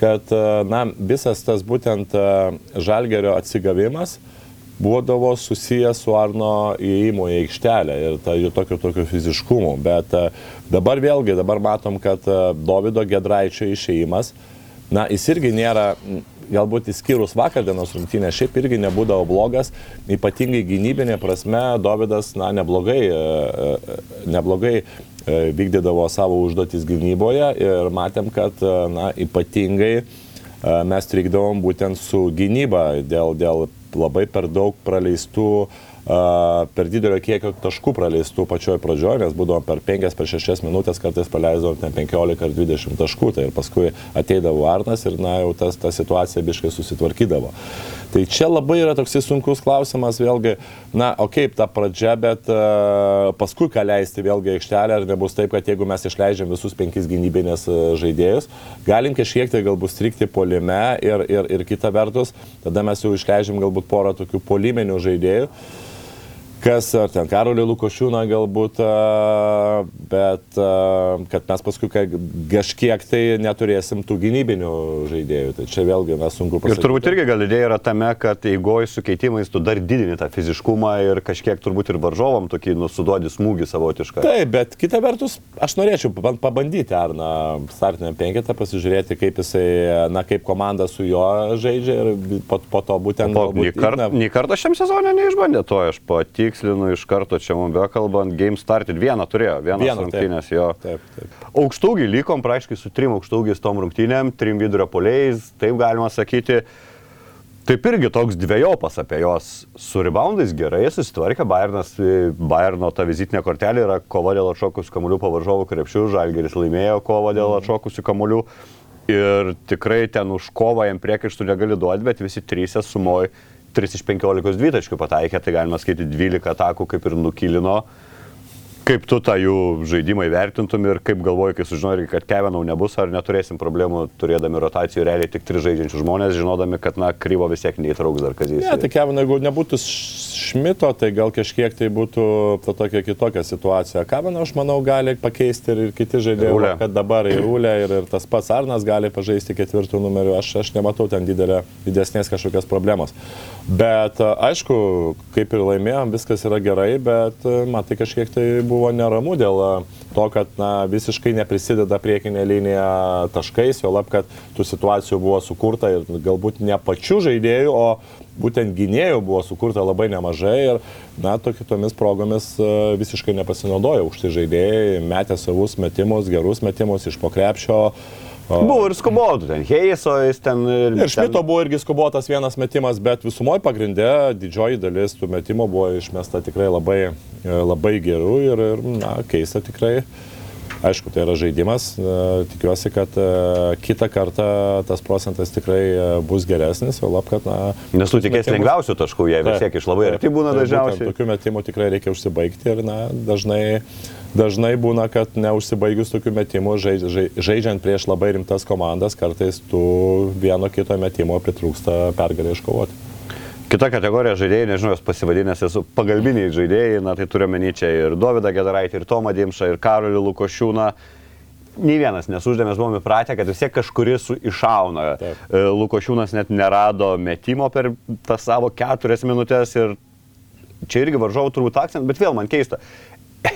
kad, na, visas tas būtent žalgerio atsigavimas, būdavo susijęs su Arno įėjimu į aikštelę ir ta, jų tokio, tokio fiziškumu. Bet e, dabar vėlgi, dabar matom, kad e, Davido Gedraičio išėjimas, na, jis irgi nėra, galbūt įskyrus vakar dienos rungtynę, šiaip irgi nebūdavo blogas, ypatingai gynybinė prasme, Davidas, na, neblogai, e, neblogai vykdydavo savo užduotis gynyboje ir matėm, kad, na, ypatingai mes trikdavom būtent su gynyba dėl, dėl labai per daug praleistų per didelio kiekio taškų praleistų pačioj pradžioje, nes būdavo per 5, per 6 minutės kartais praleisdavom 15 ar 20 taškų, tai ir paskui ateidavo Arnas ir, na, jau tas, ta situacija biškai susitvarkydavo. Tai čia labai yra toks sunkus klausimas, vėlgi, na, o kaip ta pradžia, bet uh, paskui ką leisti vėlgi aikštelę, ar nebus taip, kad jeigu mes išleidžiam visus penkis gynybinės žaidėjus, galim kažkiek tai galbūt strikti polime ir, ir, ir kita vertus, tada mes jau išleidžiam galbūt porą tokių polimenių žaidėjų kas, ar ten Karolį Lukošiūną galbūt, bet kad mes paskui kažkiek tai neturėsim tų gynybinių žaidėjų. Tai čia vėlgi mes sunku pasakyti. Ir turbūt irgi gal idėja yra tame, kad eigoj su keitimais tu dar didini tą fiziškumą ir kažkiek turbūt ir varžovam tokį nusuduodi smūgį savotišką. Taip, bet kita vertus, aš norėčiau pabandyti Arną startinę penketą, pasižiūrėti, kaip jisai, na, kaip komanda su juo žaidžia ir po, po to būtent... O, nei, kart, nei kartą šiam sezonė neišbandė to, aš patik patikslinu iš karto čia mums bekalbant, Game Started vieną turėjo, vieną rungtynės jo. Taip, taip. Aukštaugiai lykom praaiškiai su trim aukštaugiais tom rungtynėm, trim vidurio poliais, taip galima sakyti. Taip irgi toks dviejopas apie jos su reboundais gerai susitvarkė, Bayernas, Bayerno ta vizitinė kortelė yra kova dėl atšokusių kamuolių pavaržovų krepšių, Žalgeris laimėjo kovą dėl atšokusių kamuolių ir tikrai ten už kovą jam priekaištų negali duoti, bet visi trys sumoji 3 iš 15 dvitaškių pataikė, tai galima skaityti 12 atakų kaip ir nukilino. Kaip tu tą jų žaidimą įvertintum ir kaip galvoji, kai sužinojai, kad Kevinau nebus, ar neturėsim problemų turėdami rotacijų realiai tik tris žaidžiančius žmonės, žinodami, kad, na, kryvo vis tiek neįtrauks dar kazys. Ne, tai Kevin, jeigu nebūtų Šmito, tai gal kažkiek tai būtų ta tokia kitokia situacija. Keviną, aš manau, gali pakeisti ir kiti žaidėjai, kad dabar ir Rūlė, ir, ir tas pats Arnas gali pažaisti ketvirtų numerių. Aš, aš nematau ten didelė, didesnės kažkokios problemos. Bet a, aišku, kaip ir laimėjom, viskas yra gerai, bet a, man tai kažkiek tai buvo neramu dėl a, to, kad na, visiškai neprisideda priekinė linija taškais, jo lab, kad tų situacijų buvo sukurta ir galbūt ne pačių žaidėjų, o būtent gynėjų buvo sukurta labai nemažai ir, na, tokitomis progomis visiškai nepasinaudojo tai žaidėjai, metė savus metimus, gerus metimus iš pokrepšio. Buvo ir skubotų, ten Heiso, jis ten... Ir Šmito buvo irgi skubotas vienas metimas, bet visumoje pagrindė didžioji dalis tų metimų buvo išmesta tikrai labai, e, labai gerų ir, ir na, keista tikrai. Aišku, tai yra žaidimas. E, Tikiuosi, kad e, kitą kartą tas procentas tikrai bus geresnis, o lab, kad, na... Nes tu tikės metimus- lengviausių taškų, jie vis tiek iš labai arti būna dažniausiai. Tokių metimų tikrai reikia užsibaigti ir na, dažnai, dažnai būna, kad neužsibaigus tokių metimų, žaidž, žai- žaidžiant prieš labai rimtas komandas, kartais tų vieno kito metimo pritrūksta pergalę iškovoti. Kita kategorija žaidėjai, nežinau, jos pasivadinęs esu pagalbiniai žaidėjai, na tai turiu menį čia ir Dovydą Gedaraitį, ir Tomą Dimšą, ir Karolį Lukošiūną. Nei vienas nesuždėmės, buvome įpratę, kad vis tiek kažkuris iššauna. Taip. E, Lukošiūnas net nerado metimo per tas savo keturias minutės ir čia irgi varžovų turbūt akcent, bet vėl man keista.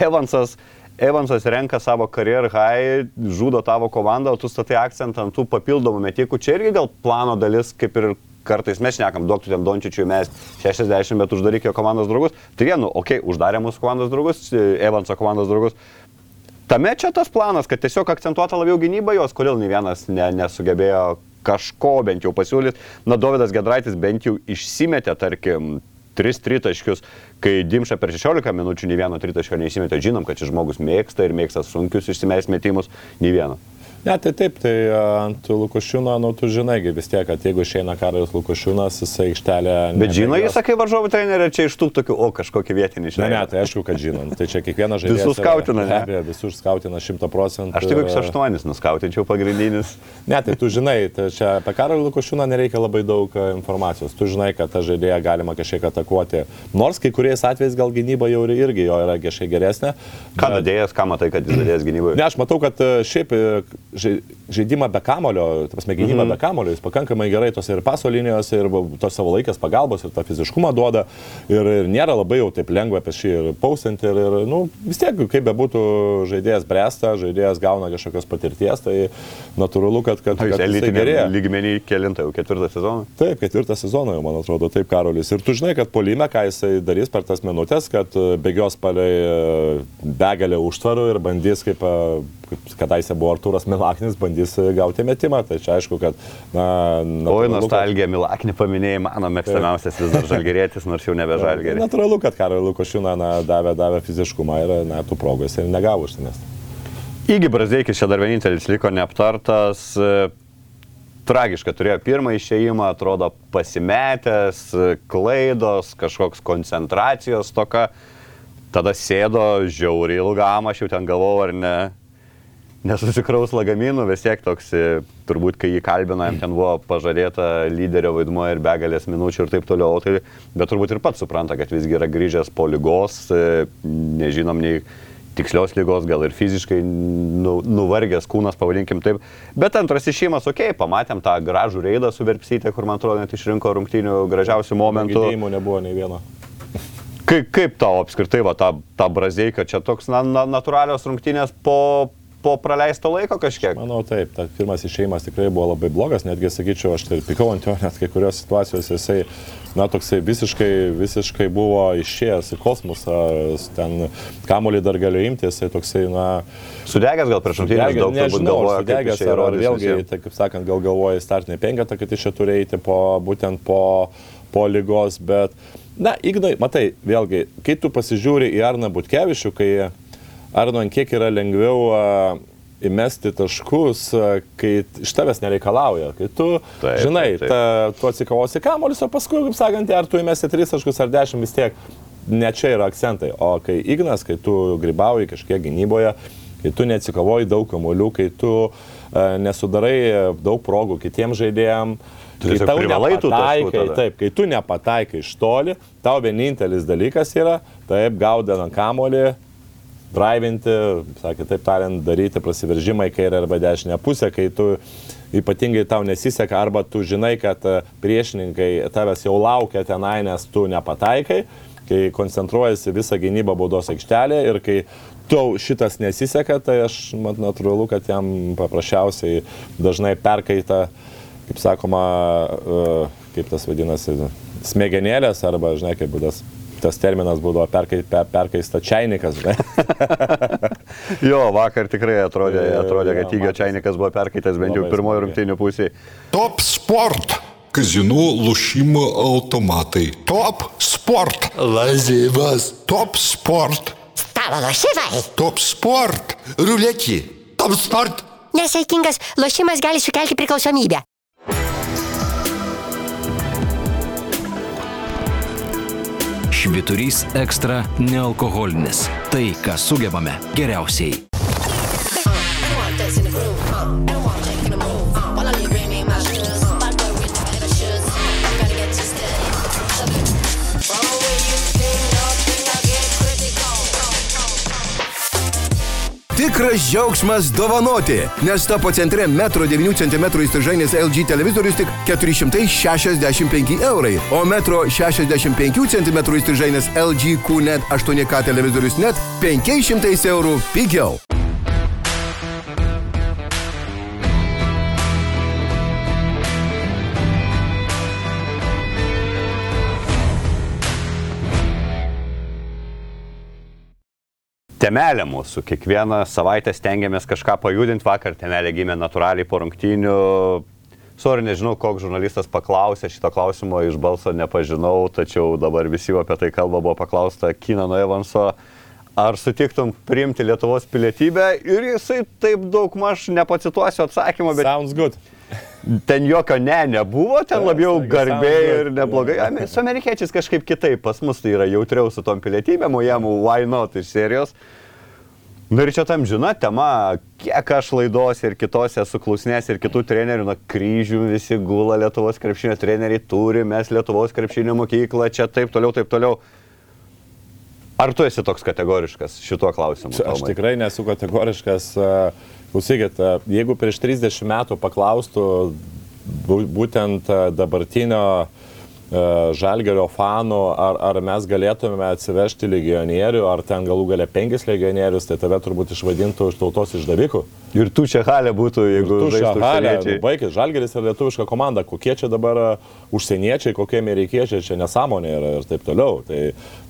Evansas, Evansas renka savo karjerą high, žudo tavo komandą, o tu statai akcentą ant tų papildomų metikų. Čia irgi gal plano dalis, kaip ir kartais mes šnekam, duok tu ten Dončičiui mes 60, bet uždaryk jo komandos draugus. Tai vienu, okei, okay, uždarė mūsų komandos draugus, Evanso komandos draugus. Tame čia tas planas, kad tiesiog akcentuota labiau gynyba jos, kodėl nei vienas ne, nesugebėjo kažko bent jau pasiūlyti. Na, Davidas Gedraitis bent jau išsimetė, tarkim, 3 tritaškius, kai Dimša per 16 minučių nei vieno tritaškio neįsimetė. Žinom, kad šis žmogus mėgsta ir mėgsta sunkius išsimest metimus, nei vieno. Ne, tai taip, tai ant Lukošiūno, nu, tu žinai, vis tiek, kad jeigu išeina Karas Lukošiūnas, jisai aikštelė... Bet žino, jis sakai varžovų trenerį, čia iš tų tokių, o kažkokį vietinį Ne, žinai. ne, tai aišku, kad žinom. Tai čia kiekvienas žaidėjas. Visus skautina, ne? Be abejo, visus skautina šimta procentų. Aš tik kokius aštuonis nuskautinčiau pagrindinis. Ne, tai tu žinai, tai čia apie Karolį Lukošiūną nereikia labai daug informacijos. Tu žinai, kad tą žaidėją galima kažkiek atakuoti. Nors kai kuriais atvejais gal gynyba jau ir irgi jo yra kažkiek geresnė. Ką bet- dadėjęs, ką matai, kad jis dadėjęs gynyboje? Ne, aš matau, kad šiaip e, žai- žaidimą be kamulio, ta prasme, gynybą Mhm. be kamulio, jis pakankamai gerai tos ir paso linijos, ir tos savo laikės pagalbos, ir tą fiziškumą duoda. Ir, ir nėra labai jau taip lengva apie šį ir pausinti. Ir, ir nu, vis tiek, kaip bebūtų žaidėjas bręsta, žaidėjas gauna kažkokios patirties, tai natūralu, kad, kad, kad elitinė lygmenį kelintą jau ketvirtą sezoną. Taip, ketvirtą sezoną jau, man atrodo, taip Karolis. Ir tu žinai, kad polime, ką jisai darys per tas minutės, kad e, bėgios palei e, begalę užtvarų ir bandys, kaip, e, kaip kadaise buvo Artūras Milaknis, bandys e, gauti metimą. Tai čia aišku, kad... Na, Oi, nostalgija, Milaknį paminėjai, mano mėgstamiausias vis dar žalgerėtis, nors jau nebe žalgerė. <laughs> Natūralu, kad Karolį Lukošiūną na, davė, davė fiziškumą ir na, tų progos ir negavo užsimesti. Įgi Brazdeikis čia dar vienintelis liko neaptartas. e, Tragiška turėjo pirmą išėjimą, atrodo pasimetęs, e, klaidos, kažkoks koncentracijos toka. Tada sėdo žiauriai ilgam, aš jau ten galvojau, ar ne. Nesusikraus lagaminų, vis tiek toks, e, turbūt kai jį kalbino, jam ten buvo pažadėta lyderio vaidmuo ir begalės minučių ir taip toliau. Tai, bet turbūt ir pats supranta, kad visgi yra grįžęs po lygos, e, nežinom nei tikslios lygos, gal ir fiziškai nu, nuvargęs kūnas, pavadinkim taip. Bet antras išėjimas, okei, okay, pamatėm tą gražų reidą su Verpsytė, kur man atrodo net išrinko rungtynių gražiausių momentų. Gydėjimų nebuvo nei vieno. Kaip, kaip tau apskritai va, ta, ta brazdeika, čia toks na, na, natūralios rungtynės po, po praleisto laiko kažkiek? Manau, taip, tas pirmas išėjimas tikrai buvo labai blogas, netgi sakyčiau, aš tai pikau ant jo, <laughs> net kai kurios situacijos jisai, na, toksai visiškai, visiškai buvo išėjęs į kosmosą, ten kamuolį dar galėjo imti, jisai toksai, na, Sudegęs gal prieš rungtynės daug nežinau, galvoja, sudegęs, ar, ar vėlgi, tai, kaip sakant, gal galvoja startinį penketą, kad iš čia turi eiti po, būtent po, po lygos, bet, na, Ignai, matai, vėlgi, kai tu pasižiūri į Arną Butkevičių, kai Arno ant kiek yra lengviau įmesti taškus, kai iš tavęs nereikalauja, kai tu, Taip, žinai, taip, taip. Ta, tu atsikavosi kamuolis, o paskui, kaip sakant, ar tu įmesi 3 taškus ar 10 vis tiek ne čia yra akcentai. O kai Ignas, kai tu grybauji kažkiek gynyboje, kai tu neatsikavoji daug kamuolių, kai tu e, nesudarai daug progų kitiems žaidėjams, Tu kai tau nepataikai, taip, kai tu nepataikai iš toli, tau vienintelis dalykas yra, taip, gaudant kamolį, drivinti, sakė, taip tariant, daryti prasiveržimą į kairę arba dešinę pusę, kai tu ypatingai tau nesiseka arba tu žinai, kad e, priešininkai tavęs jau laukia tenai, nes tu nepataikai, kai koncentruojasi visą gynybą baudos aikštelėje ir kai tau šitas nesiseka, tai aš mat natūralu, kad jam paprasčiausiai dažnai perkaita, kaip sakoma, e, kaip tas vadinasi, smegenėlės arba, žinai, kaip būdas. Tas terminas būdavo perkai, per, perkaista čiainikas. <laughs> Jo, vakar tikrai atrodė, atrodė kad Tygio matėsi. Čiainikas buvo perkaitas bent jau pirmojo rungtynio pusėje. Top sport. Kazino lošimo automatai. Top sport. Lazivas. Top sport. Stalo lošimai. Top sport. Ruletį. Top sport. Nesaikingas lošimas gali sukelti priklausomybę. Šviturys ekstra nealkoholinis. Tai, ką sugebame geriausiai. Tikras džiaugsmas dovanoti, nes tapo centre 1,9 cm įstrižainės LG televizorius tik 465 eurai, o 1,65 cm įstrižainės LG QNET 8K televizorius net 500 eurų pigiau. Temelė mūsų, kiekvieną savaitę stengiamės kažką pajudinti, vakar temelė gimė natūraliai po rungtynių. Sorry, nežinau, koks žurnalistas paklausė šito klausimo, iš balso nepažinau, tačiau dabar visi apie tai kalba, buvo paklausta Kinano Evanso, ar sutiktum priimti Lietuvos pilietybę ir jisai taip daug maž nepacituosiu atsakymą, bet Sounds good. Ten jokio ne nebuvo, ten labiau garbė ir neblogai. Su amerikiečiais kažkaip kitaip, pas mus tai yra jautriau su tom pilietybėm, o jam why not iš serijos. Nu ir čia tam žina tema, kiek aš laidos ir kitose suklausnės ir kitų trenerių, na kryžių visi gula Lietuvos krepšinio treneriai turi, mes Lietuvos krepšinio mokyklą, čia taip toliau, taip toliau. Ar tu esi toks kategoriškas šituo klausimu? Aš tikrai nesu kategoriškas. e, Klausykit, e, jeigu prieš 30 metų paklaustų bū- būtent e, dabartinio e, žalgerio fanų, ar, ar mes galėtume atsivežti legionierių, ar ten galų gale penkis legionierius, tai tave turbūt išvadintų iš tautos išdavikų. Ir tu čia halė būtų, jeigu Tu žaistų šahalė, užsieniečiai. baigit, žalgeris yra lietuviška komanda, kokie čia dabar e, užsieniečiai, kokie amerikiečiai, čia nesąmonė yra ir taip toliau. Tai,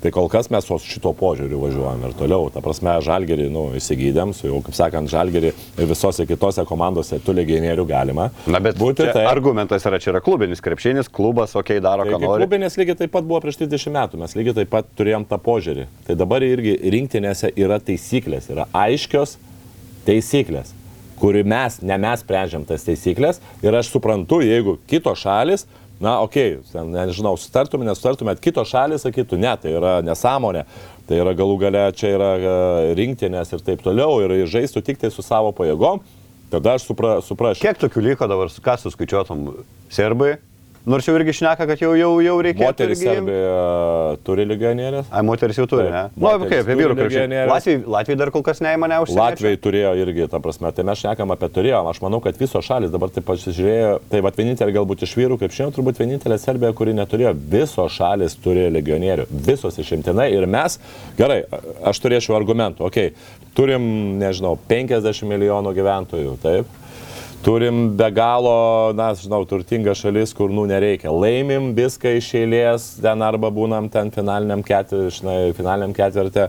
tai kol kas mes su šito požiūriu važiuojam ir toliau. Ta prasme, žalgerį, nu, įsigydėm, su jau, kaip sakant, žalgerį ir visose kitose komandose tų legionierių galima. Na, bet būti čia tai. argumentas yra, čia yra klubinis krepšinis, klubas, okei, okay, daro, ką Taigi, nori. klubinės lygiai taip pat buvo prieš 30 metų, mes lygiai taip pat turėjom tą požiūrį. Tai dabar irgi rinktinėse yra taisyklės, yra aiškios taisyklės, kuri mes, ne mes sprendžiam tas taisyklės ir aš suprantu, jeigu kitos šalis, na, okei, okay, nežinau, sutartume, nesutartume, kitos šalis sakytų, ne, tai yra nesąmonė, tai yra galų gale, čia yra e, rinktinės ir taip toliau ir žaistų tik tai su savo pajėgom, tada aš supra, suprasčiau. Kiek tokių liko dabar, ką suskaičiuotum? Serbai? Nors jau irgi šneka, kad jau, jau, jau reikėtų. Moteris irgi- Serbija turi lyganėlės. Ai, moteris jau turi, ne? Na, moterys kaip, apie vyrų krepšinį. legionierės. Latvijai, Latvijai dar kol kas neįmonė užsienio. Latvijai turėjo irgi, ta prasme, tai mes šnekam apie turėjom. Aš manau, kad visos šalis dabar taip pasižiūrėjo, tai va vienintelė galbūt iš vyrų krepšinio, turbūt vienintelė Serbija, kuri neturėjo. Visos šalis turi legionierių, visos išimtinai ir mes, gerai, aš turėčiau argumentų, okei, okay, turim, nežinau, 50 milijonų gyventojų, taip. Turim be galo, na, žinau, turtingą šalis, kur, nu, nereikia. Laimim viską iš eilės, ten arba būnam ten finaliniam ketvirtį, ketvirtį,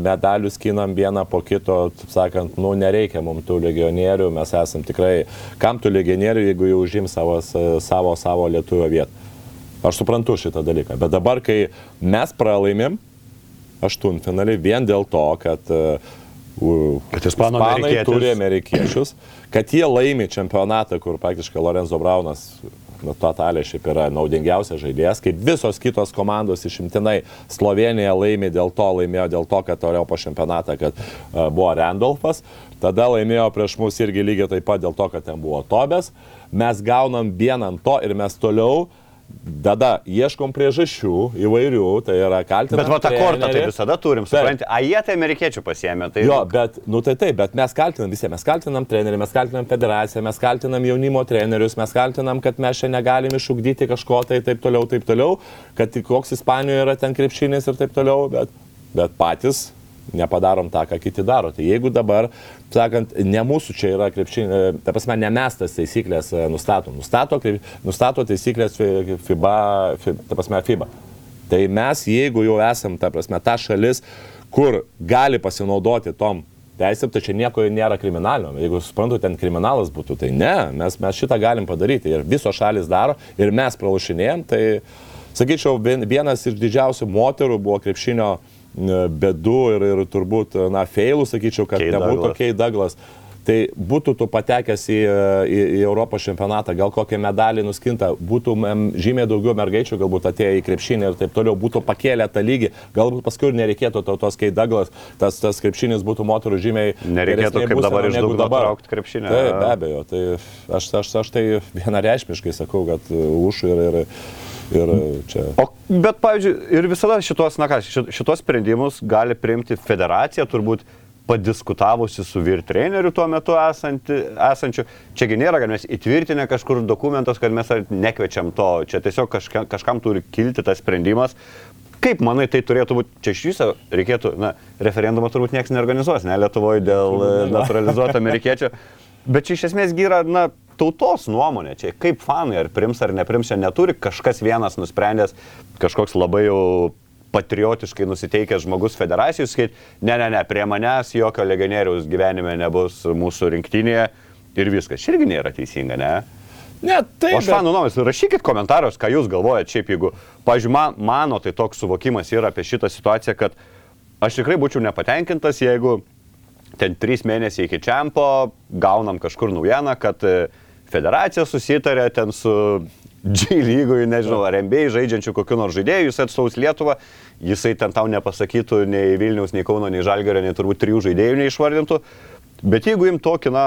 medalius skinam vieną po kito, taip sakant, nu, nereikia mums tų legionierių, mes esam tikrai, kam tų legionierių, jeigu jau užim savo, savo, savo lietuvio vietą. Aš suprantu šitą dalyką, bet dabar, kai mes pralaimim, aštuntfinalį vien dėl to, kad uh, Kad ispanų amerikietis. turi amerikiečius, kad jie laimi čempionatą, kur praktiškai Lorenzo Braunas nu, totaliai šiaip yra naudingiausias žaidėjas, kaip visos kitos komandos išimtinai Slovenija laimė dėl to, laimėjo dėl to, kad Europos čempionatą, kad uh, buvo Randolfas, tada laimėjo prieš mus irgi lygiai taip pat dėl to, kad ten buvo Tobės, mes gaunam vieną ant to ir mes toliau Tada ieškom priežasčių įvairių, tai yra kaltinti. Bet va tą kortą tai visada turim, supranti. A, jie tai amerikiečių pasiemė. Tai... Jo, bet, nu tai taip, bet mes kaltinam visi, mes kaltinam trenerių, mes kaltinam federaciją, mes kaltinam jaunimo trenerius, mes kaltinam, kad mes čia negalim išugdyti kažko tai taip toliau, taip toliau, kad koks Ispanijoje yra ten krepšinis ir taip toliau, bet, bet patys nepadarom tą, ką kiti daro. Tai jeigu dabar, sakant, ne mūsų čia yra krepšinė, ta prasme, ne mes tas taisyklės e, nustatom, nustato, nustato taisyklės fi- FIBA, fi- ta prasme, FIBA. Tai mes, jeigu jau esam, ta prasme, ta šalis, kur gali pasinaudoti tom teisėm, tai čia nieko nėra kriminalinio. Jeigu suprantu, ten kriminalas būtų, tai ne, mes, mes šitą galim padaryti. Ir visos šalis daro, ir mes pralašinėjom. Tai, sakyčiau, vien- vienas iš didžiausių moterų buvo krepšinio e, bėdų ir, ir turbūt, na, feilų, sakyčiau, kad Kay nebūtų. Kei Douglas. Tai būtų tu patekęs į, į, į Europos čempionatą, gal kokią medalį nuskinta, būtų žymiai daugiau mergaičių galbūt atėję į krepšinį ir taip toliau, būtų pakėlę tą lygį, galbūt paskui nereikėtų to, tos Kei Douglas, tas, tas krepšinis būtų moterų žymiai. Nereikėtų kaip dabar iš dugno dabar. traukt krepšinį. Taip, be abejo, tai aš, aš, aš tai vienareišmiškai sakau, kad už ir, ir, ir čia. O, bet, pavyzdžiui, ir visada šitos, na ką, ši- šitos sprendimus gali priimti federacija, turbūt padiskutavusi su vyr treneriu tuo metu esanti, esančiu. Čiagi nėra, kad mes įtvirtinę kažkur dokumentus, kad mes nekviečiam to. Čia tiesiog kažka, kažkam turi kilti tas sprendimas. Kaip manai, tai turėtų būti, čia iš viso reikėtų, na, referendumą turbūt niekas neorganizuos, ne, Lietuvoje dėl e, naturalizuoto amerikiečio. Bet čia iš esmės gyra, na, tautos nuomonė, čia kaip fanai, ar prims ar neprims, čia neturi kažkas vienas nusprendęs, kažkoks labai jau patriotiškai nusiteikęs žmogus federacijos, sakyti, ne, ne, ne, prie manęs jokio legionieriaus gyvenime nebus mūsų rinktinėje ir viskas. Irgi nėra teisinga, ne? Ne, tai O aš fanų nuomonės, rašykit komentarus, ką jūs galvojate, šiaip jeigu, pažiūrėjau, man, mano tai toks suvokimas yra apie šitą situaciją, kad aš tikrai būčiau nepatenkintas, jeigu ten trys mėnesiai iki čempo gaunam kažkur naujieną, kad e, federacija susitarė ten su G lygui, nežinau, ar MBA žaidžiančių kokiu nors žaidėju, jis atstaus Lietuvą, jisai ten tau nepasakytų nei Vilnius, nei Kauno, nei Žalgerio, nei turbūt trijų žaidėjų neišvardintų. Bet jeigu im tokį, na,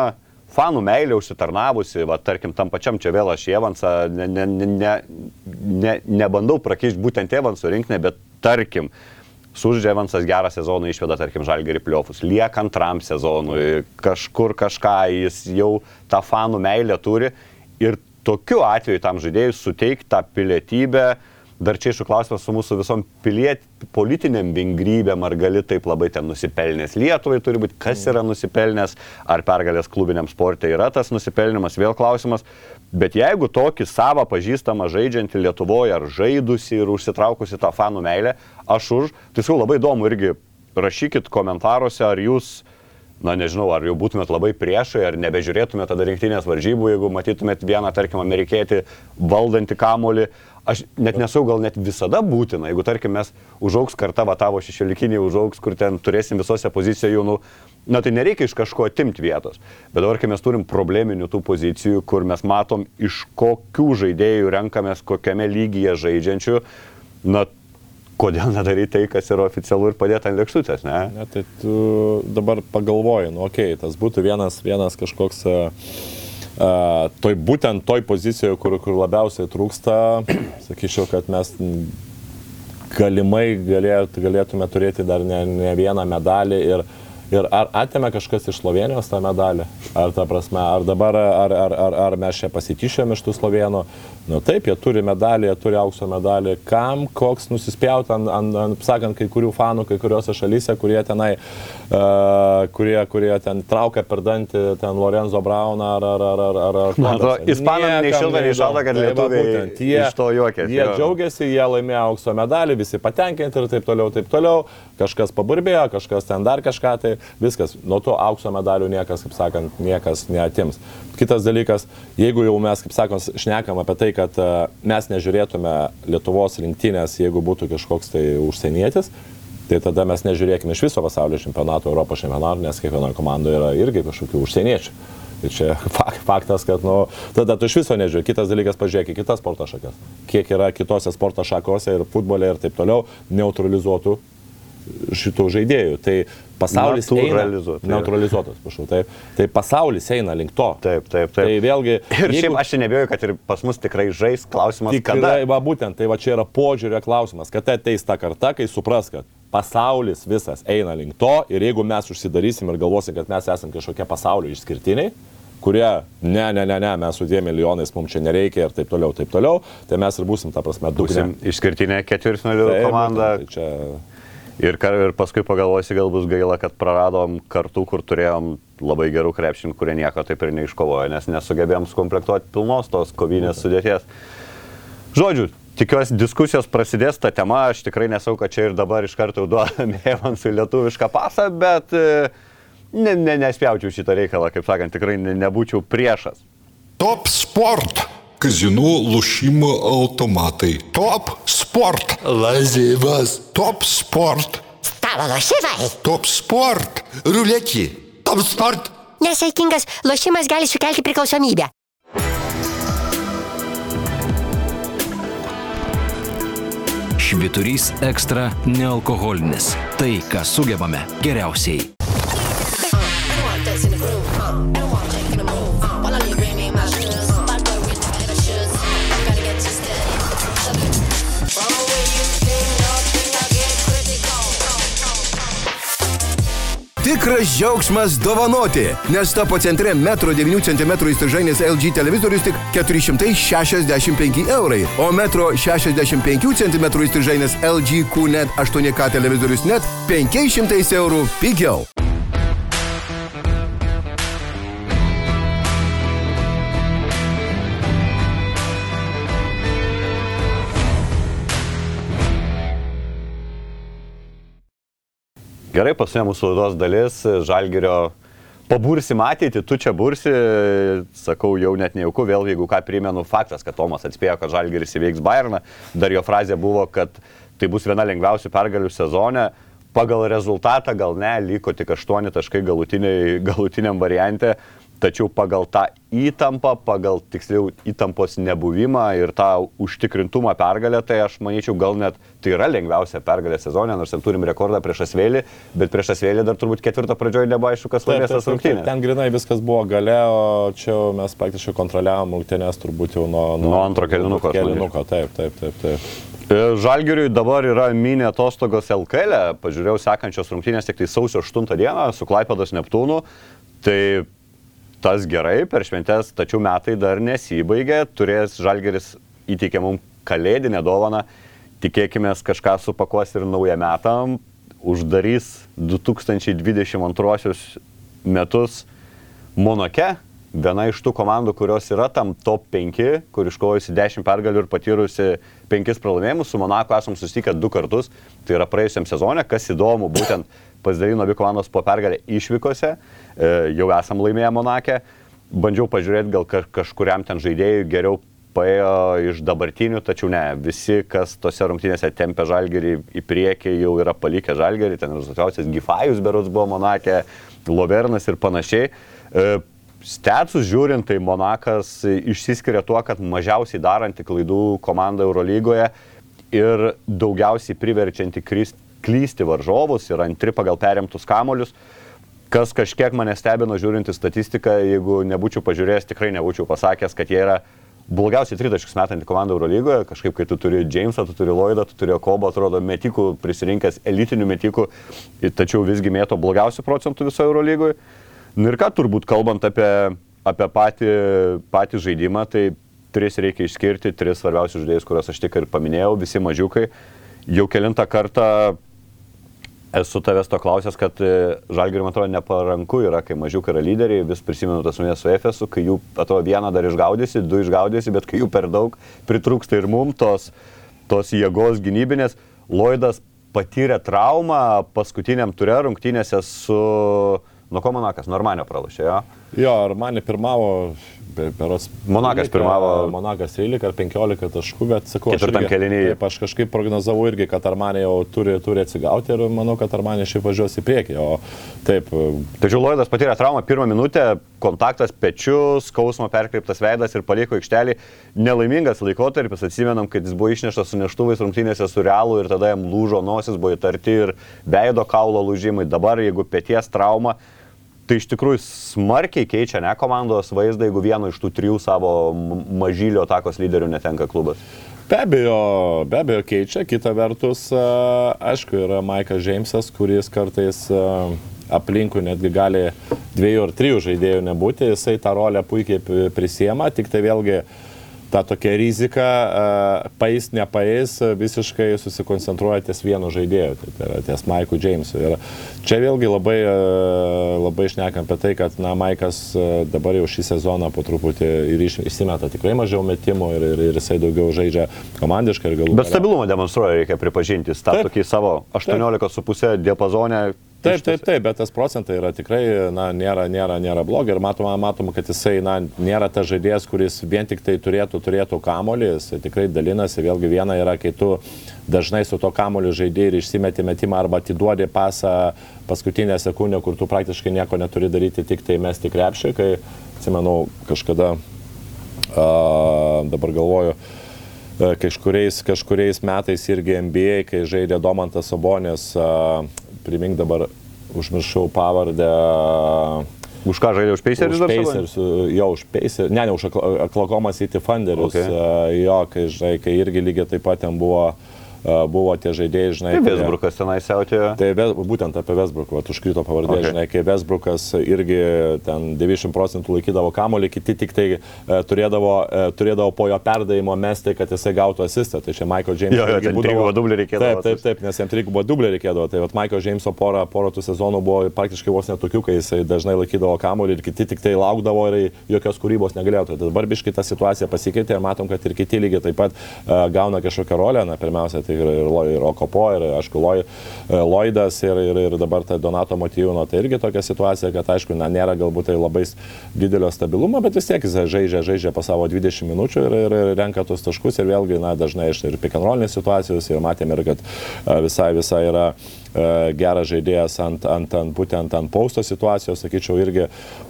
fanų meilę užsitarnavusi, va, tarkim, tam pačiam čia vėl aš Evansą ne, ne, ne, ne, ne, nebandau prakišti būtent Evansų rinkinį, bet tarkim, Suždė Evansas gerą sezoną išveda, tarkim, Žalgerį pliofus, lieka antram sezonui, kažkur kažką jis jau tą fanų meilę turi. Ir tokiu atveju tam žaidėjui suteikti tą pilietybę, dar čia išų klausimas su mūsų visom piliet, politiniam vingrybėm, ar gali taip labai ten nusipelnęs Lietuvai turi būti, kas yra nusipelnęs, ar pergalės klubiniam sportui yra tas nusipelnimas, vėl klausimas. Bet jeigu tokį savo pažįstamą žaidžiantį Lietuvoje ar žaidusi ir užsitraukusi tą fanų meilę, aš už, tai jau labai įdomu irgi rašykit komentaruose, ar jūs, na nežinau, ar jau būtumėt labai priešai, ar nebežiūrėtumėt tada rinktinės varžybų, jeigu matytumėt vieną, tarkim, amerikietį valdantį kamolį. Aš net nesu gal net visada būtina, jeigu tarkim mes užauks kartą, va tavo šešiolikiniai užauks, kur ten turėsim visose pozicijose jaunų, na tai nereikia iš kažko atimti vietos. Bet dabar, kai mes turim probleminių tų pozicijų, kur mes matom, iš kokių žaidėjų renkamės, kokiame lygyje žaidžiančių, na kodėl nedaryti tai, kas yra oficialu ir padėti ant lėkštutės, ne? Ne, tai tu dabar pagalvoji, nu okei, okay, tas būtų vienas, vienas kažkoks, uh, toj, būtent toj pozicijoje, kur, kur labiausiai trūksta, <clears throat> sakyčiau, kad mes galimai galėt, galėtume turėti dar ne, ne vieną medalį ir, ir ar atėmė kažkas iš Slovenijos tą medalį, ar ta prasme, ar dabar, ar, ar, ar, ar mes čia pasityčiam iš tų slovenų. Nu taip, jie turi medalį, jie turi aukso medalį. Kam, koks nusispjauti ant, ant, ant, sakant, kai kurių fanų, kai kuriuose šalyse, kurie tenai, uh, kurie, kurie ten traukia per dantį, ten Lorenzo Brauną ar... ar, ar, ar, ar, ar Man atrodo, ispanam nei Niekam šilta, nei neįdomu. šalta, kad Tai lietuviai būtent, jie, iš to juokiasi, Jie jo. džiaugiasi, jie laimėjo aukso medalį, visi patenkinti ir taip toliau, taip toliau. Kažkas paburbėjo, kažkas ten dar kažką, tai viskas. Nuo to aukso medalių niekas, kaip sakant, niekas neatims. Kitas dalykas, jeigu jau mes, kaip sakant, šnekam apie tai, kad e, mes nežiūrėtume Lietuvos rinktinės, jeigu būtų kažkoks tai užsienietis, tai tada mes nežiūrėkime iš viso pasaulio čempionato, Europos čempionato, nes kiekvienoje komandoje yra irgi kažkokių užsieniečių. Tai čia <laughs> fak- faktas, kad, nu, tada tu iš viso nežiūri. Kitas dalykas, pažiūrėk į kitas sporto šakas. Kiek yra kitose sporto šakose ir futbole ir taip toliau neutralizuotų šitų žaidėjų. Tai pasaulis Naturalizuotų, eina, jo. neutralizuotas, prašau, taip. Tai pasaulis eina link to. Taip, taip, taip. Tai vėlgi. <laughs> Ir šiaip aš nebejoju, kad ir pas mus tikrai žais klausimas, kada. Tikrai, va būtent, tai va čia yra požiūrio klausimas, kada ateis ta karta, kai supras, kad pasaulis visas eina link to ir jeigu mes užsidarysim ir galvosim, kad mes esame kažkokie pasaulio išskirtiniai, kurie, ne, ne, ne, ne, mes su dviem milijonais mums čia nereikia ir taip toliau, taip toliau, tai mes ir būsim, ta prasme, Būsim dugne. išskirtinė ketvirtfinalių Taip, komanda. Tai čia Ir, kar- ir paskui pagalvosi, gal bus gaila, kad praradom kartų, kur turėjom labai gerų krepšininkų, kurie nieko taip ir neiškovojo, nes nesugebėjom sukomplektuoti pilnos tos kovinės sudėties. Žodžiu, tikiuosi diskusijos prasidės tą temą, aš tikrai nesau, kad čia ir dabar iš karto jau duodame <laughs> Evansui lietuvišką pasą, bet e, ne, ne, nespjaučiau šitą reikalą, kaip sakant, tikrai ne, nebūčiau priešas. Top sport Казино, лушимо автоматы. Топ спорт. Лазивас. Топ спорт. Stalo lošimai. Топ спорт. Рулетки. Топ спорт. Nesaikingas lošimas gali sukelti priklausomybę. Šviturys ekstra nealkoholinis. Tai, ką sugebame geriausiai. Tikras džiaugsmas dovanoti, nes tapo centre 1,9 cm įstrižainės LG televizorius tik 465 eurai, o 1,65 cm įstrižainės LG QNET 8K televizorius net 500 eurų pigiau. Gerai, paskutinė mūsų laidos dalis, Žalgirio pabursim ateitį, tu čia bursi, sakau, jau net nejauku, vėl jeigu ką primenu, faktas, kad Tomas atspėjo, kad Žalgiris įveiks Bayerną, dar jo frazė buvo, kad tai bus viena lengviausių pergalių sezone, pagal rezultatą gal ne, liko tik 8 taškai galutiniam variante, tačiau pagal tą įtampą, pagal tiksliau įtampos nebuvimą ir tą užtikrintumą pergalę, tai aš manyčiau gal net tai yra lengviausia pergalė sezone, nors ten turim rekordą prieš Asvėlį, bet prieš Asvėlį dar turbūt ketvirto pradžioje nebuvo aišku, kas laimės tas rungtynės. Ten grinai viskas buvo gale, o čia mes praktiškai kontroliavom rungtynės turbūt jau nuo, Nuo antro kėlinuko, aš Kėlinuko, taip, taip, taip. taip. E, Žalgiriui dabar yra mini atostogos LKL, e. pažiūrėjau sekančios rungtynės tik tai sausio 8 dieną su Klaipėdos Neptūnu. Tai tas gerai, per šventės, tačiau metai dar nesibaigė, turės Žalgiris įteikė mums kalėdinę dovaną, tikėkime kažką supakuos ir naują metam, uždarys 2022 metus Monoke, viena iš tų komandų, kurios yra tam top 5, kur iškovojusi 10 pergalių ir patyrusi 5 pralaimėjimus, su Monako esam susitikę du kartus, tai yra praėjusiam sezonė, kas įdomu, būtent pasidalino abi komandos po pergalę išvykose, e, jau esam laimėję Monake, bandžiau pažiūrėti, gal ka- kažkuriam ten žaidėjui geriau paėjo iš dabartinių, tačiau ne, visi, kas tose rungtynėse tempė žalgerį į priekį, jau yra palikę žalgerį, ten rezultatyviausias Gifajus berots buvo Monake, Lovernas ir panašiai. Stetsus žiūrint, tai Monakas išsiskiria tuo, kad mažiausiai daranti klaidų komanda Eurolygoje ir daugiausiai priverčianti klysti varžovus ir antri pagal perimtus kamolius. Kas kažkiek mane stebino žiūrint į statistiką, jeigu nebūčiau pažiūrėjęs, tikrai nebūčiau pasakęs, kad jie yra blogiausiai tritaškius metanti komanda Eurolygoje. Kažkaip, kai tu turi Jamesą, tu turi Lloydą, tu turi Kobo, atrodo, metikų prisirinkęs, elitinių metikų, tačiau visgi mėto blogiausių procentų visoje Eurolygoje. Nu ir ką turbūt kalbant apie, apie patį, patį žaidimą, tai tris reikia išskirti, tris svarbiausius žaidėjus, kuriuos aš tik ir paminėjau, visi mažiukai. Jau kilintą kartą esu tavęs to klausęs, kad e, žalgiriui, man atrodo, neparanku yra, kai mažiukai yra lyderiai, vis prisimenu tas nuės su Efesu, kai jų, atrodo, vieną dar išgaudysi, du išgaudysi, bet kai jų per daug pritrūksta ir mum tos, tos jėgos gynybinės. Lloydas patyrė traumą paskutiniam turė rungtynėse su, nu ko Monakas, Normanio pralašėjo. Jo, ar mane pirmavo, be- berods. Monakas 13, pirmavo. Monakas 13 ar 15 taškų, bet sakau, aš Ketvirtam irgi- kėliny. Taip, aš kažkaip prognozavau irgi, kad Armanė jau turi, turi atsigauti ir manau, kad Armanė šiaip važiuos į priekį. O taip, Tačiau Loidas patyrė traumą pirmą minutę, kontaktas pečius, skausmo perkreiptas veidas ir paliko aikštelį. Nelaimingas laikotarpis, atsimenam, kad jis buvo išneštas su neštuvais rungtynėse su realu ir tada jam lūžo nosis, buvo įtarti ir veido kaulo lūžimai. Dabar, jeigu pėties trauma, tai iš tikrųjų smarkiai keičia ne komandos vaizdą, jeigu vieno iš tų trijų savo mažylio takos lyderių netenka klubas. Be abejo, be abejo keičia, kita vertus, aišku, yra Maikas Džeimsas, kuris kartais a, aplinkui netgi gali dviejų ar trijų žaidėjų nebūti, jisai tą rolę puikiai prisiema, tik tai vėlgi ta tokia rizika, paės, nepaės, visiškai susikoncentruoja ties vienu žaidėju, tai, tai yra ties Maiku Džeimsu. Ir čia vėlgi labai, labai šnekam apie tai, kad na, Maikas dabar jau šį sezoną po truputį ir iš- išsimeta tikrai mažiau metimų ir, ir, ir jisai daugiau žaidžia komandiškai ir galų Bet stabilumą demonstruoja, reikia pripažinti, tą tokį savo 18,5 diapazonę. Taip, taip, taip, bet tas procentai yra tikrai, na, nėra, nėra, nėra blogi ir matoma, matoma, kad jisai, na, nėra tas žaidėjas, kuris vien tik tai turėtų, turėtų kamolį, jisai tikrai dalinasi, vėlgi viena yra, kai tu dažnai su to kamoliu žaidėjai ir išsimeti metimą arba atiduodi pasą paskutinę sekundę, kur tu praktiškai nieko neturi daryti, tik tai mesti krepšį, kai, atsimenu, kažkada, a, dabar galvoju, e, kažkuriais, kažkuriais metais irgi NBA, kai žaidė Domantas Sabonės, a, primink dabar, užmiršau pavardę. Už ką žaidė už Pacers? Dar? Pacers, jo, už Pacers, ne, ne, už Oklahoma City Thunderius, Okay. okay. jo, kai, žinai, kai irgi lygiai taip pat ten buvo, a, buvo tie žaidėjai, žinai. Tai Vesbrukas tenai siautėjo. Tai Ves- būtent apie Vesbruką, užkrito pavardė, Okay. žinai, kai Vesbrukas irgi ten 90 procentų laikydavo kamolį, kiti tik tai e, turėdavo, e, turėdavo po jo perdavimo mesti, kad jisai gautų asistą. Tai čia Michael James. Jo, jo, ten trigubo dublį reikėdavo Taip, taip, taip, nes jam trigubo dublį reikėdavo. Tai vat Michael Jameso porą, porą tų sezonų buvo praktiškai vos netokių, kai jisai dažnai laikydavo kamolį ir kiti tik tai laukdavo ir jokios kūrybos negalėjo. Tai dabar biškai ta situacija pasikeitė ir matom, kad ir kiti lygiai taip pat uh, gauna kažkokią rolę. Na, pirmiausia, tai ir, ir, Lo- ir Okopo, ir, aišku, Loj, e, Lloydas, ir, ir, ir dabar ta Donato Motyvino. Tai irgi tokia situacija, kad, aišku, na, nėra galbūt tai labai didelio stabilumo, bet vis tiek jis žaidžia, žaidžia po savo 20 minučių ir, ir, ir renka tos taškus. Ir vėlgi, na, dažnai iš ir pikanrolinės situacijos ir matėme ir, kad e, visai, visai yra e, geras žaidėjas ant, ant, ant būtent ant pausto situacijos, sakyčiau, irgi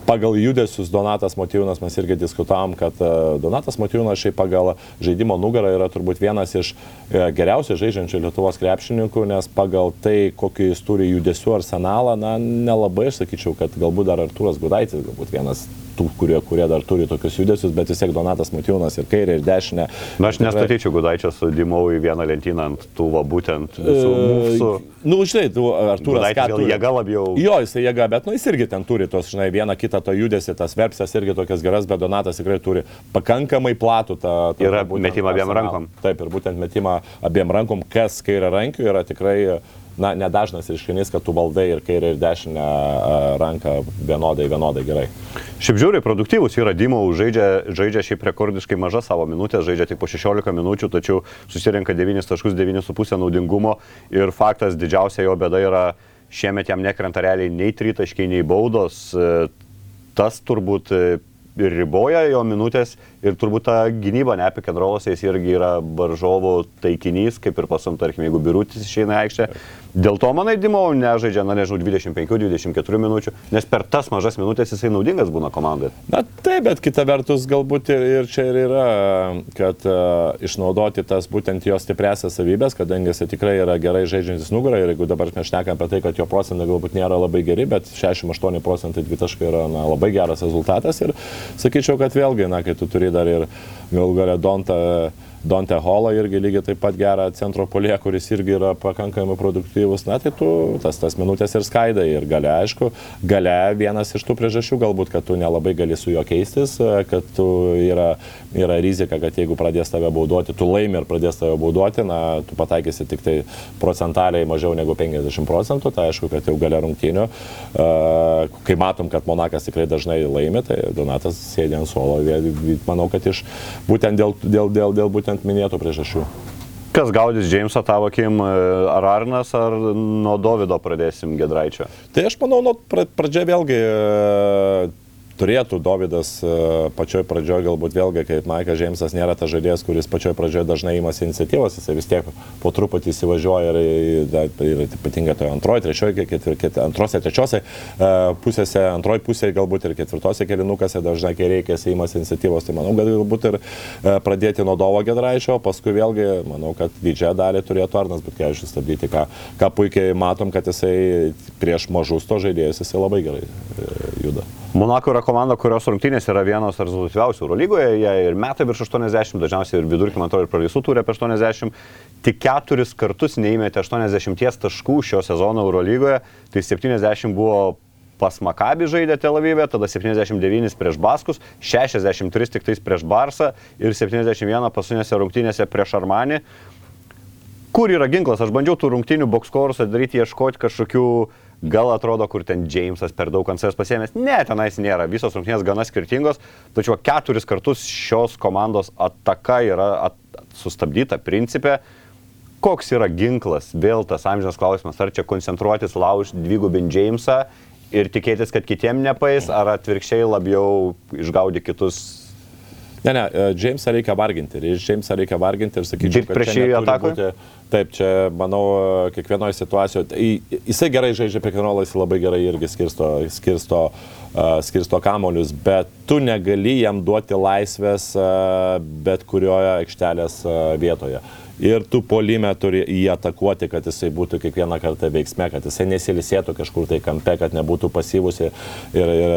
pagal judesius Donatas Motyvinas mes irgi diskutavom, kad e, Donatas Motyvinas šiaip pagal žaidimo nugarą yra turbūt vienas iš e, geriausiai žaidžiančių Lietuvos krepšininkų, nes pagal tai, kokį jis turi judesių arsenalą, na, nelabai aš sakyčiau, kad galbūt dar Artūras Gudaitis, galbūt vienas tų, kurie, kurie dar turi tokius judesius, bet vis tiek Donatas Motyvinas ir kairė, ir dešinė. Na, aš nestatyčiau Gudaičio su Dimau į vieną lentyną ant tų, va, būtent visų mūsų. E, Nu, žinai, tu, Artūras Gudaitis gal jėga labiau. Jo, jisai jėga, bet nu, jis irgi ten turi tos, žinai, vieną kitą to judesį, tas verpsas irgi tokias geras, bet Donatas tikrai turi pakankamai platų tą... tą Yra metimą abiem rankom. Taip, ir būtent metimą abiem rankom, kas kairė rankių yra tikrai, na, nedažnas reiškinys, kad tu valdai ir kairę ir dešinę ranką vienodai, vienodai gerai. Šiaip žiūri, produktyvus yra Dimau, žaidžia, žaidžia šiaip rekordiškai maža savo minutės, žaidžia tik po 16 minučių, tačiau susirenka 9.9,5 naudingumo ir faktas didžiausia jo bėda yra šiemet jam nekrenta realiai nei tritaškiai, nei baudos. E, Tas turbūt e, ir riboja jo minutės ir turbūt ta gynyba ne apie kendrolose jis irgi yra baržovų taikinys, kaip ir pasum, tarkim, jeigu birutis išeina į aikštę. Dėl to, manai, Dimo nežaidžia, na nežinau, 25-24 minučių, nes per tas mažas minutės jisai naudingas būna komandai. Na taip, bet kita vertus galbūt ir, ir čia ir yra, kad uh, išnaudoti tas būtent jo stipresias savybės, kadangi jis tikrai yra gerai žaidžiantis nugarą ir jeigu dabar mes šnekam apie tai, kad jo procentai galbūt nėra labai geri, bet 68 procentai dvitaškai yra na, labai geras rezultatas ir sakyčiau, kad vėlgi, na, kai tu turi dar ir galų galę Dontą. Donte Holą irgi lygiai taip pat gerą centro polė, kuris irgi yra pakankamai produktyvus, na tai tu tas, tas minutės ir skaidai ir gale, aišku, gale vienas iš tų priežasčių galbūt, kad tu nelabai gali su juo keistis, kad tu yra, yra rizika, kad jeigu pradės tave bauduoti, tu laimi ir pradės tave bauduoti, na tu pataikysi tik tai procentaliai mažiau negu 50 procentų, tai aišku, kad jau gale rungtynių, uh, kai matom, kad Monakas tikrai dažnai laimi, tai Donatas sėdė ant suolo, manau, kad iš būtent dėl, dėl, dėl, dėl būtent minėtų priežasčių. Kas gaudys Džeimsą tavo akim, e, ar Arnas, ar nuo Davido pradėsim Gedraičio? Tai aš manau, nuo pra- pradžia vėlgi e, turėtų Davidas e, pačioj pradžioj galbūt vėlgi, kaip Maikas Džeimsas nėra tas žaidėjas, kuris pačioj pradžioj dažnai imasi iniciatyvos, jisai vis tiek po truputį įsivažiuoja ir, ir, ir ypatingai toje antroje, trečioje, ketvir, ket, antrose, trečiose e, pusėse, antroje pusėje galbūt ir ketvirtose kelinukuose dažnai, kai reikia, jisai imasi iniciatyvos. Tai manau, kad galbūt ir e, pradėti nuo Dovo Gedraičio, paskui vėlgi, manau, kad didžiąją dalį turėtų Arnas Butkevičius stabdyti, ką, ką puikiai matom, kad jisai prieš mažus to žaidėjus jisai labai gerai e, juda. Monako yra komanda, kurios rungtynės yra vienos rezultatyviausių Eurolygoje, jie ir metai virš 80, dažniausiai ir vidurkį, man atrodo, ir praleisų turi apie 80, tik keturis kartus neįmetė 80 taškų šio sezono Eurolygoje, tai 70 buvo pas Makabį žaidė Tel Avive, tada 79 prieš Baskus, 63 tik tais prieš Barsą ir 71 paskutinėse rungtynėse prieš Armanį. Kur yra ginklas? Aš bandžiau tų rungtynių bokskorus daryti, ieškoti kažkokių Gal atrodo, kur ten Jamesas per daug ant savęs pasėmęs. Ne, tenais nėra. Visos rungtynės gana skirtingos. Tačiau keturis kartus šios komandos ataka yra at, sustabdyta principė. Koks yra ginklas? Vėl tas amžinas klausimas. Ar čia koncentruotis, laužti dvigubin Jamesą ir tikėtis, kad kitiem nepais, ar atvirkščiai labiau išgaudyti kitus Ne, ne, e, Jamesą reikia varginti. Ir Jamesą reikia varginti ir sakyčiau, Dirbt prieš jį atakoje? Taip, čia, manau, kiekvienoje situacijoje. į- Jisai gerai žaidžia pick'n'rollą, jis labai gerai irgi skirsto, skirsto, uh, skirsto kamolius, bet tu negali jam duoti laisvės uh, bet kurioje aikštelės uh, vietoje. Ir tu polime turi jį atakuoti, kad jisai būtų kiekvieną kartą veiksme, kad jisai nesilisėtų kažkur tai kampe, kad nebūtų pasyvus ir, ir, ir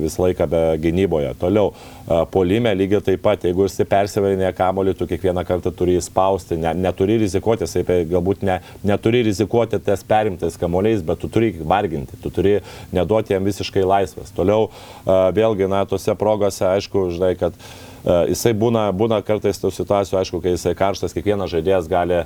visą laiką be gynyboje. Toliau, a, polime lygiai taip pat, jeigu jisai persivarinėja kamolį, tu kiekvieną kartą turi įspausti, ne, neturi rizikuoti, jisai galbūt ne, neturi rizikuoti ties perimtais kamoliais, bet tu turi varginti, tu turi neduoti jam visiškai laisvės. Toliau, a, vėlgi, na, tose progose, aišku, žinai, kad Uh, jisai būna, būna kartais tų situacijų, aišku, kai jisai karštas, kiekvienas žaidėjas gali,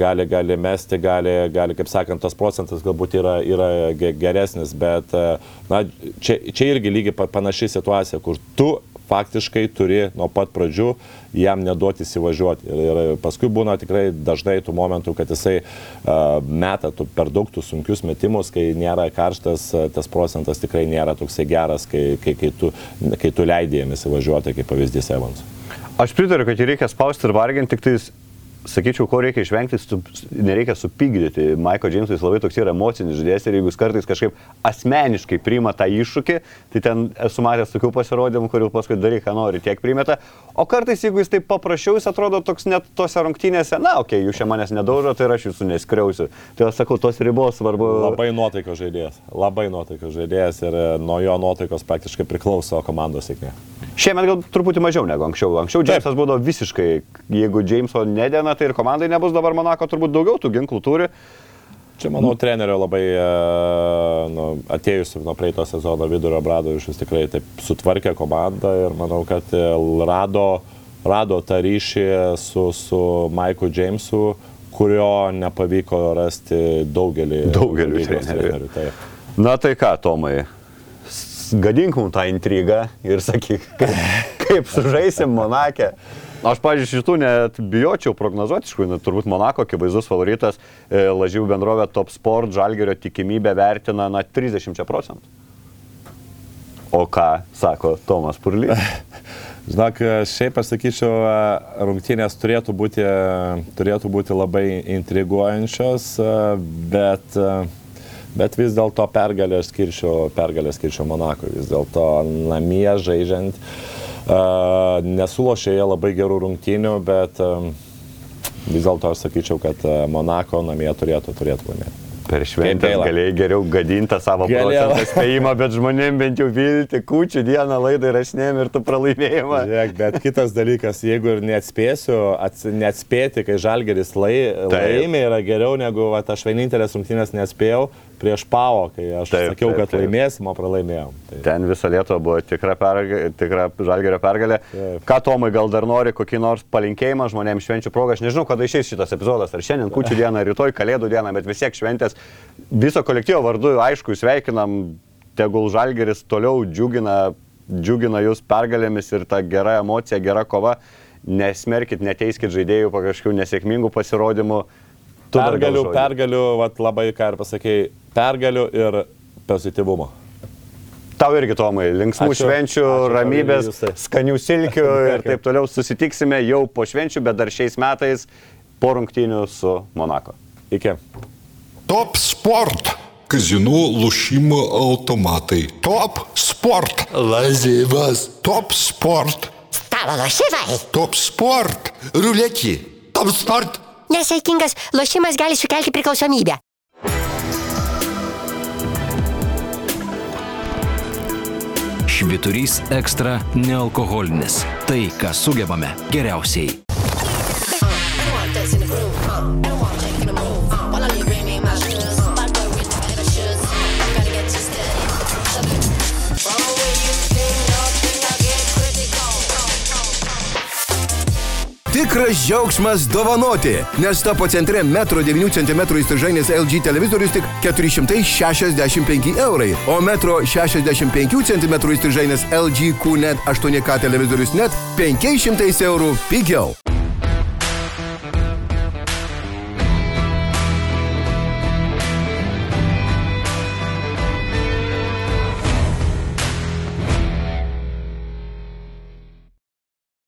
gali, gali mesti, gali, gali, kaip sakant, tas procentas galbūt yra, yra ge- geresnis, bet uh, na, čia, čia irgi lygiai pa- panaši situacija, kur tu faktiškai turi nuo pat pradžių jam neduoti įsivažiuoti. Ir, paskui būna tikrai dažnai tų momentų, kad jisai meta per daug tų sunkius metimus, kai nėra karštas, tas procentas tikrai nėra toksai geras, kai, kai, kai, tu, kai tu leidai jam įsivažiuoti, kaip pavyzdys Evans. Aš pritariu, kad jį reikia spausti ir varginti, tik tais, sakyčiau, ko reikia išvengti, su, nereikia supykdyti. Michael Jamesas labai toks yra emocinis žaidėjas ir jeigu jis kartais kažkaip asmeniškai priima tą iššūkį, tai ten esu matęs tokių pasirodymų, kurių paskui daryk, ką nori, tiek primeta. O kartais, jeigu jis taip paprašiau, jis atrodo toks net tose rungtynėse, na, okei, okay, jūs čia manęs nedaužo, tai aš jūsų neskriausiu. Tai aš sakau, tos ribos svarbu. Labai nuotaikos žaidėjas. Labai nuotaikos žaidėjas ir e, nuo jo nuotaikos praktiškai priklauso komandos sėkmė. Šiemet gal truputį mažiau negu anksčiau. Anksčiau Džeimsas būdavo visiškai, jeigu Džeimso nedėna, tai ir komandai nebus dabar Monako turbūt daugiau tų ginklų turi. Čia, manau, trenerio labai e, nu, atėjusiu nuo praeito sezono vidurio Bradovičius tikrai taip sutvarkė komandą ir manau, kad e, rado, rado tą ryšį su, su Maiku Jamesu, kurio nepavyko rasti daugelį, Daugeliui lygos trenerių. taip. Na tai ką, Tomai, gadink mums tą intrigą ir sakyk, kaip, <laughs> kaip sužaisim Monakę. Aš, pažiūrėjau, šitų net bijočiau prognozuoti, iš tikrųjų, turbūt Monako akivaizdus favoritas, e, lažybų bendrovė Top Sport, Žalgerio tikimybę vertina na 30 procentų. O ką sako Tomas Purlys? <laughs> Žinok, šiaip aš sakyčiau, e, rungtynės turėtų būti, turėtų būti labai intriguojančios, e, bet, e, bet vis dėlto pergalę aš skirčiau, pergalę skirčiau Monakui. Vis dėlto namie žaidžiant, e, nesulošė jie labai gerų rungtynių, bet e, vis dėlto aš sakyčiau, kad e, Monako namie turėtų, turėtų laimėti. Per šventę galėjai geriau gadinti savo procentą spėjimą, bet žmonėm bent jau vilti, kučių dieną laidą įrašinėjom ir tu pralaimėjimą. Žiūrėk, bet kitas dalykas, jeigu ir neatspėsiu, ats, neatspėti, kai žalgeris lai, laimė, yra geriau negu va, aš vienintelės rungtynės nespėjau prieš Pavo, kai aš Taip, sakiau, taip, kad taip. laimėsim, o pralaimėjom. Tai, Ten visą Lietuvą buvo tikra, pergalė, tikra žalgerio pergalė. Taip. Ką Tomai gal dar nori, kokį nors palinkėjimą žmonėms švenčių progą, aš nežinau, kada išeis šitas epizodas, ar šiandien kučių <laughs> dieną, ar rytoj kalėdų dieną, bet vis tiek šventės viso kolektyvo vardu, aišku, sveikinam, tegul žalgeris toliau džiugina, džiugina jūs pergalėmis ir ta gera emocija, gera kova. Nesmerkit, neteiskit žaidėjų po kažkokių nesėkmingų pasirodymų. Pergalių, pergalių, vat, labai ką ir pasakėjai, pergalių ir pozityvumo. Tau irgi, Tomai, linksmų Ačiū. švenčių, Ačiū, ramybės, Justai. skanių silkių <laughs> ir taip toliau. Susitiksime jau po švenčių, bet dar šiais metais po rungtynių su Monako. Iki. Top sport. Kazinų lošimo automatai. Top sport. Lažybas. Top sport. Stalo lošimai. Top sport. Ruletė. Top sport. Nesaikingas lošimas gali sukelti priklausomybę. Šviturys ekstra nealkoholinis. Tai, ką sugebame geriausiai. Tikras džiaugsmas dovanoti, nes topo centre 1,9 cm įstrižainės LG televizorius tik 465 eurai, o 1,65 cm įstrižainės LG QNET 8K televizorius net 500 eurų pigiau.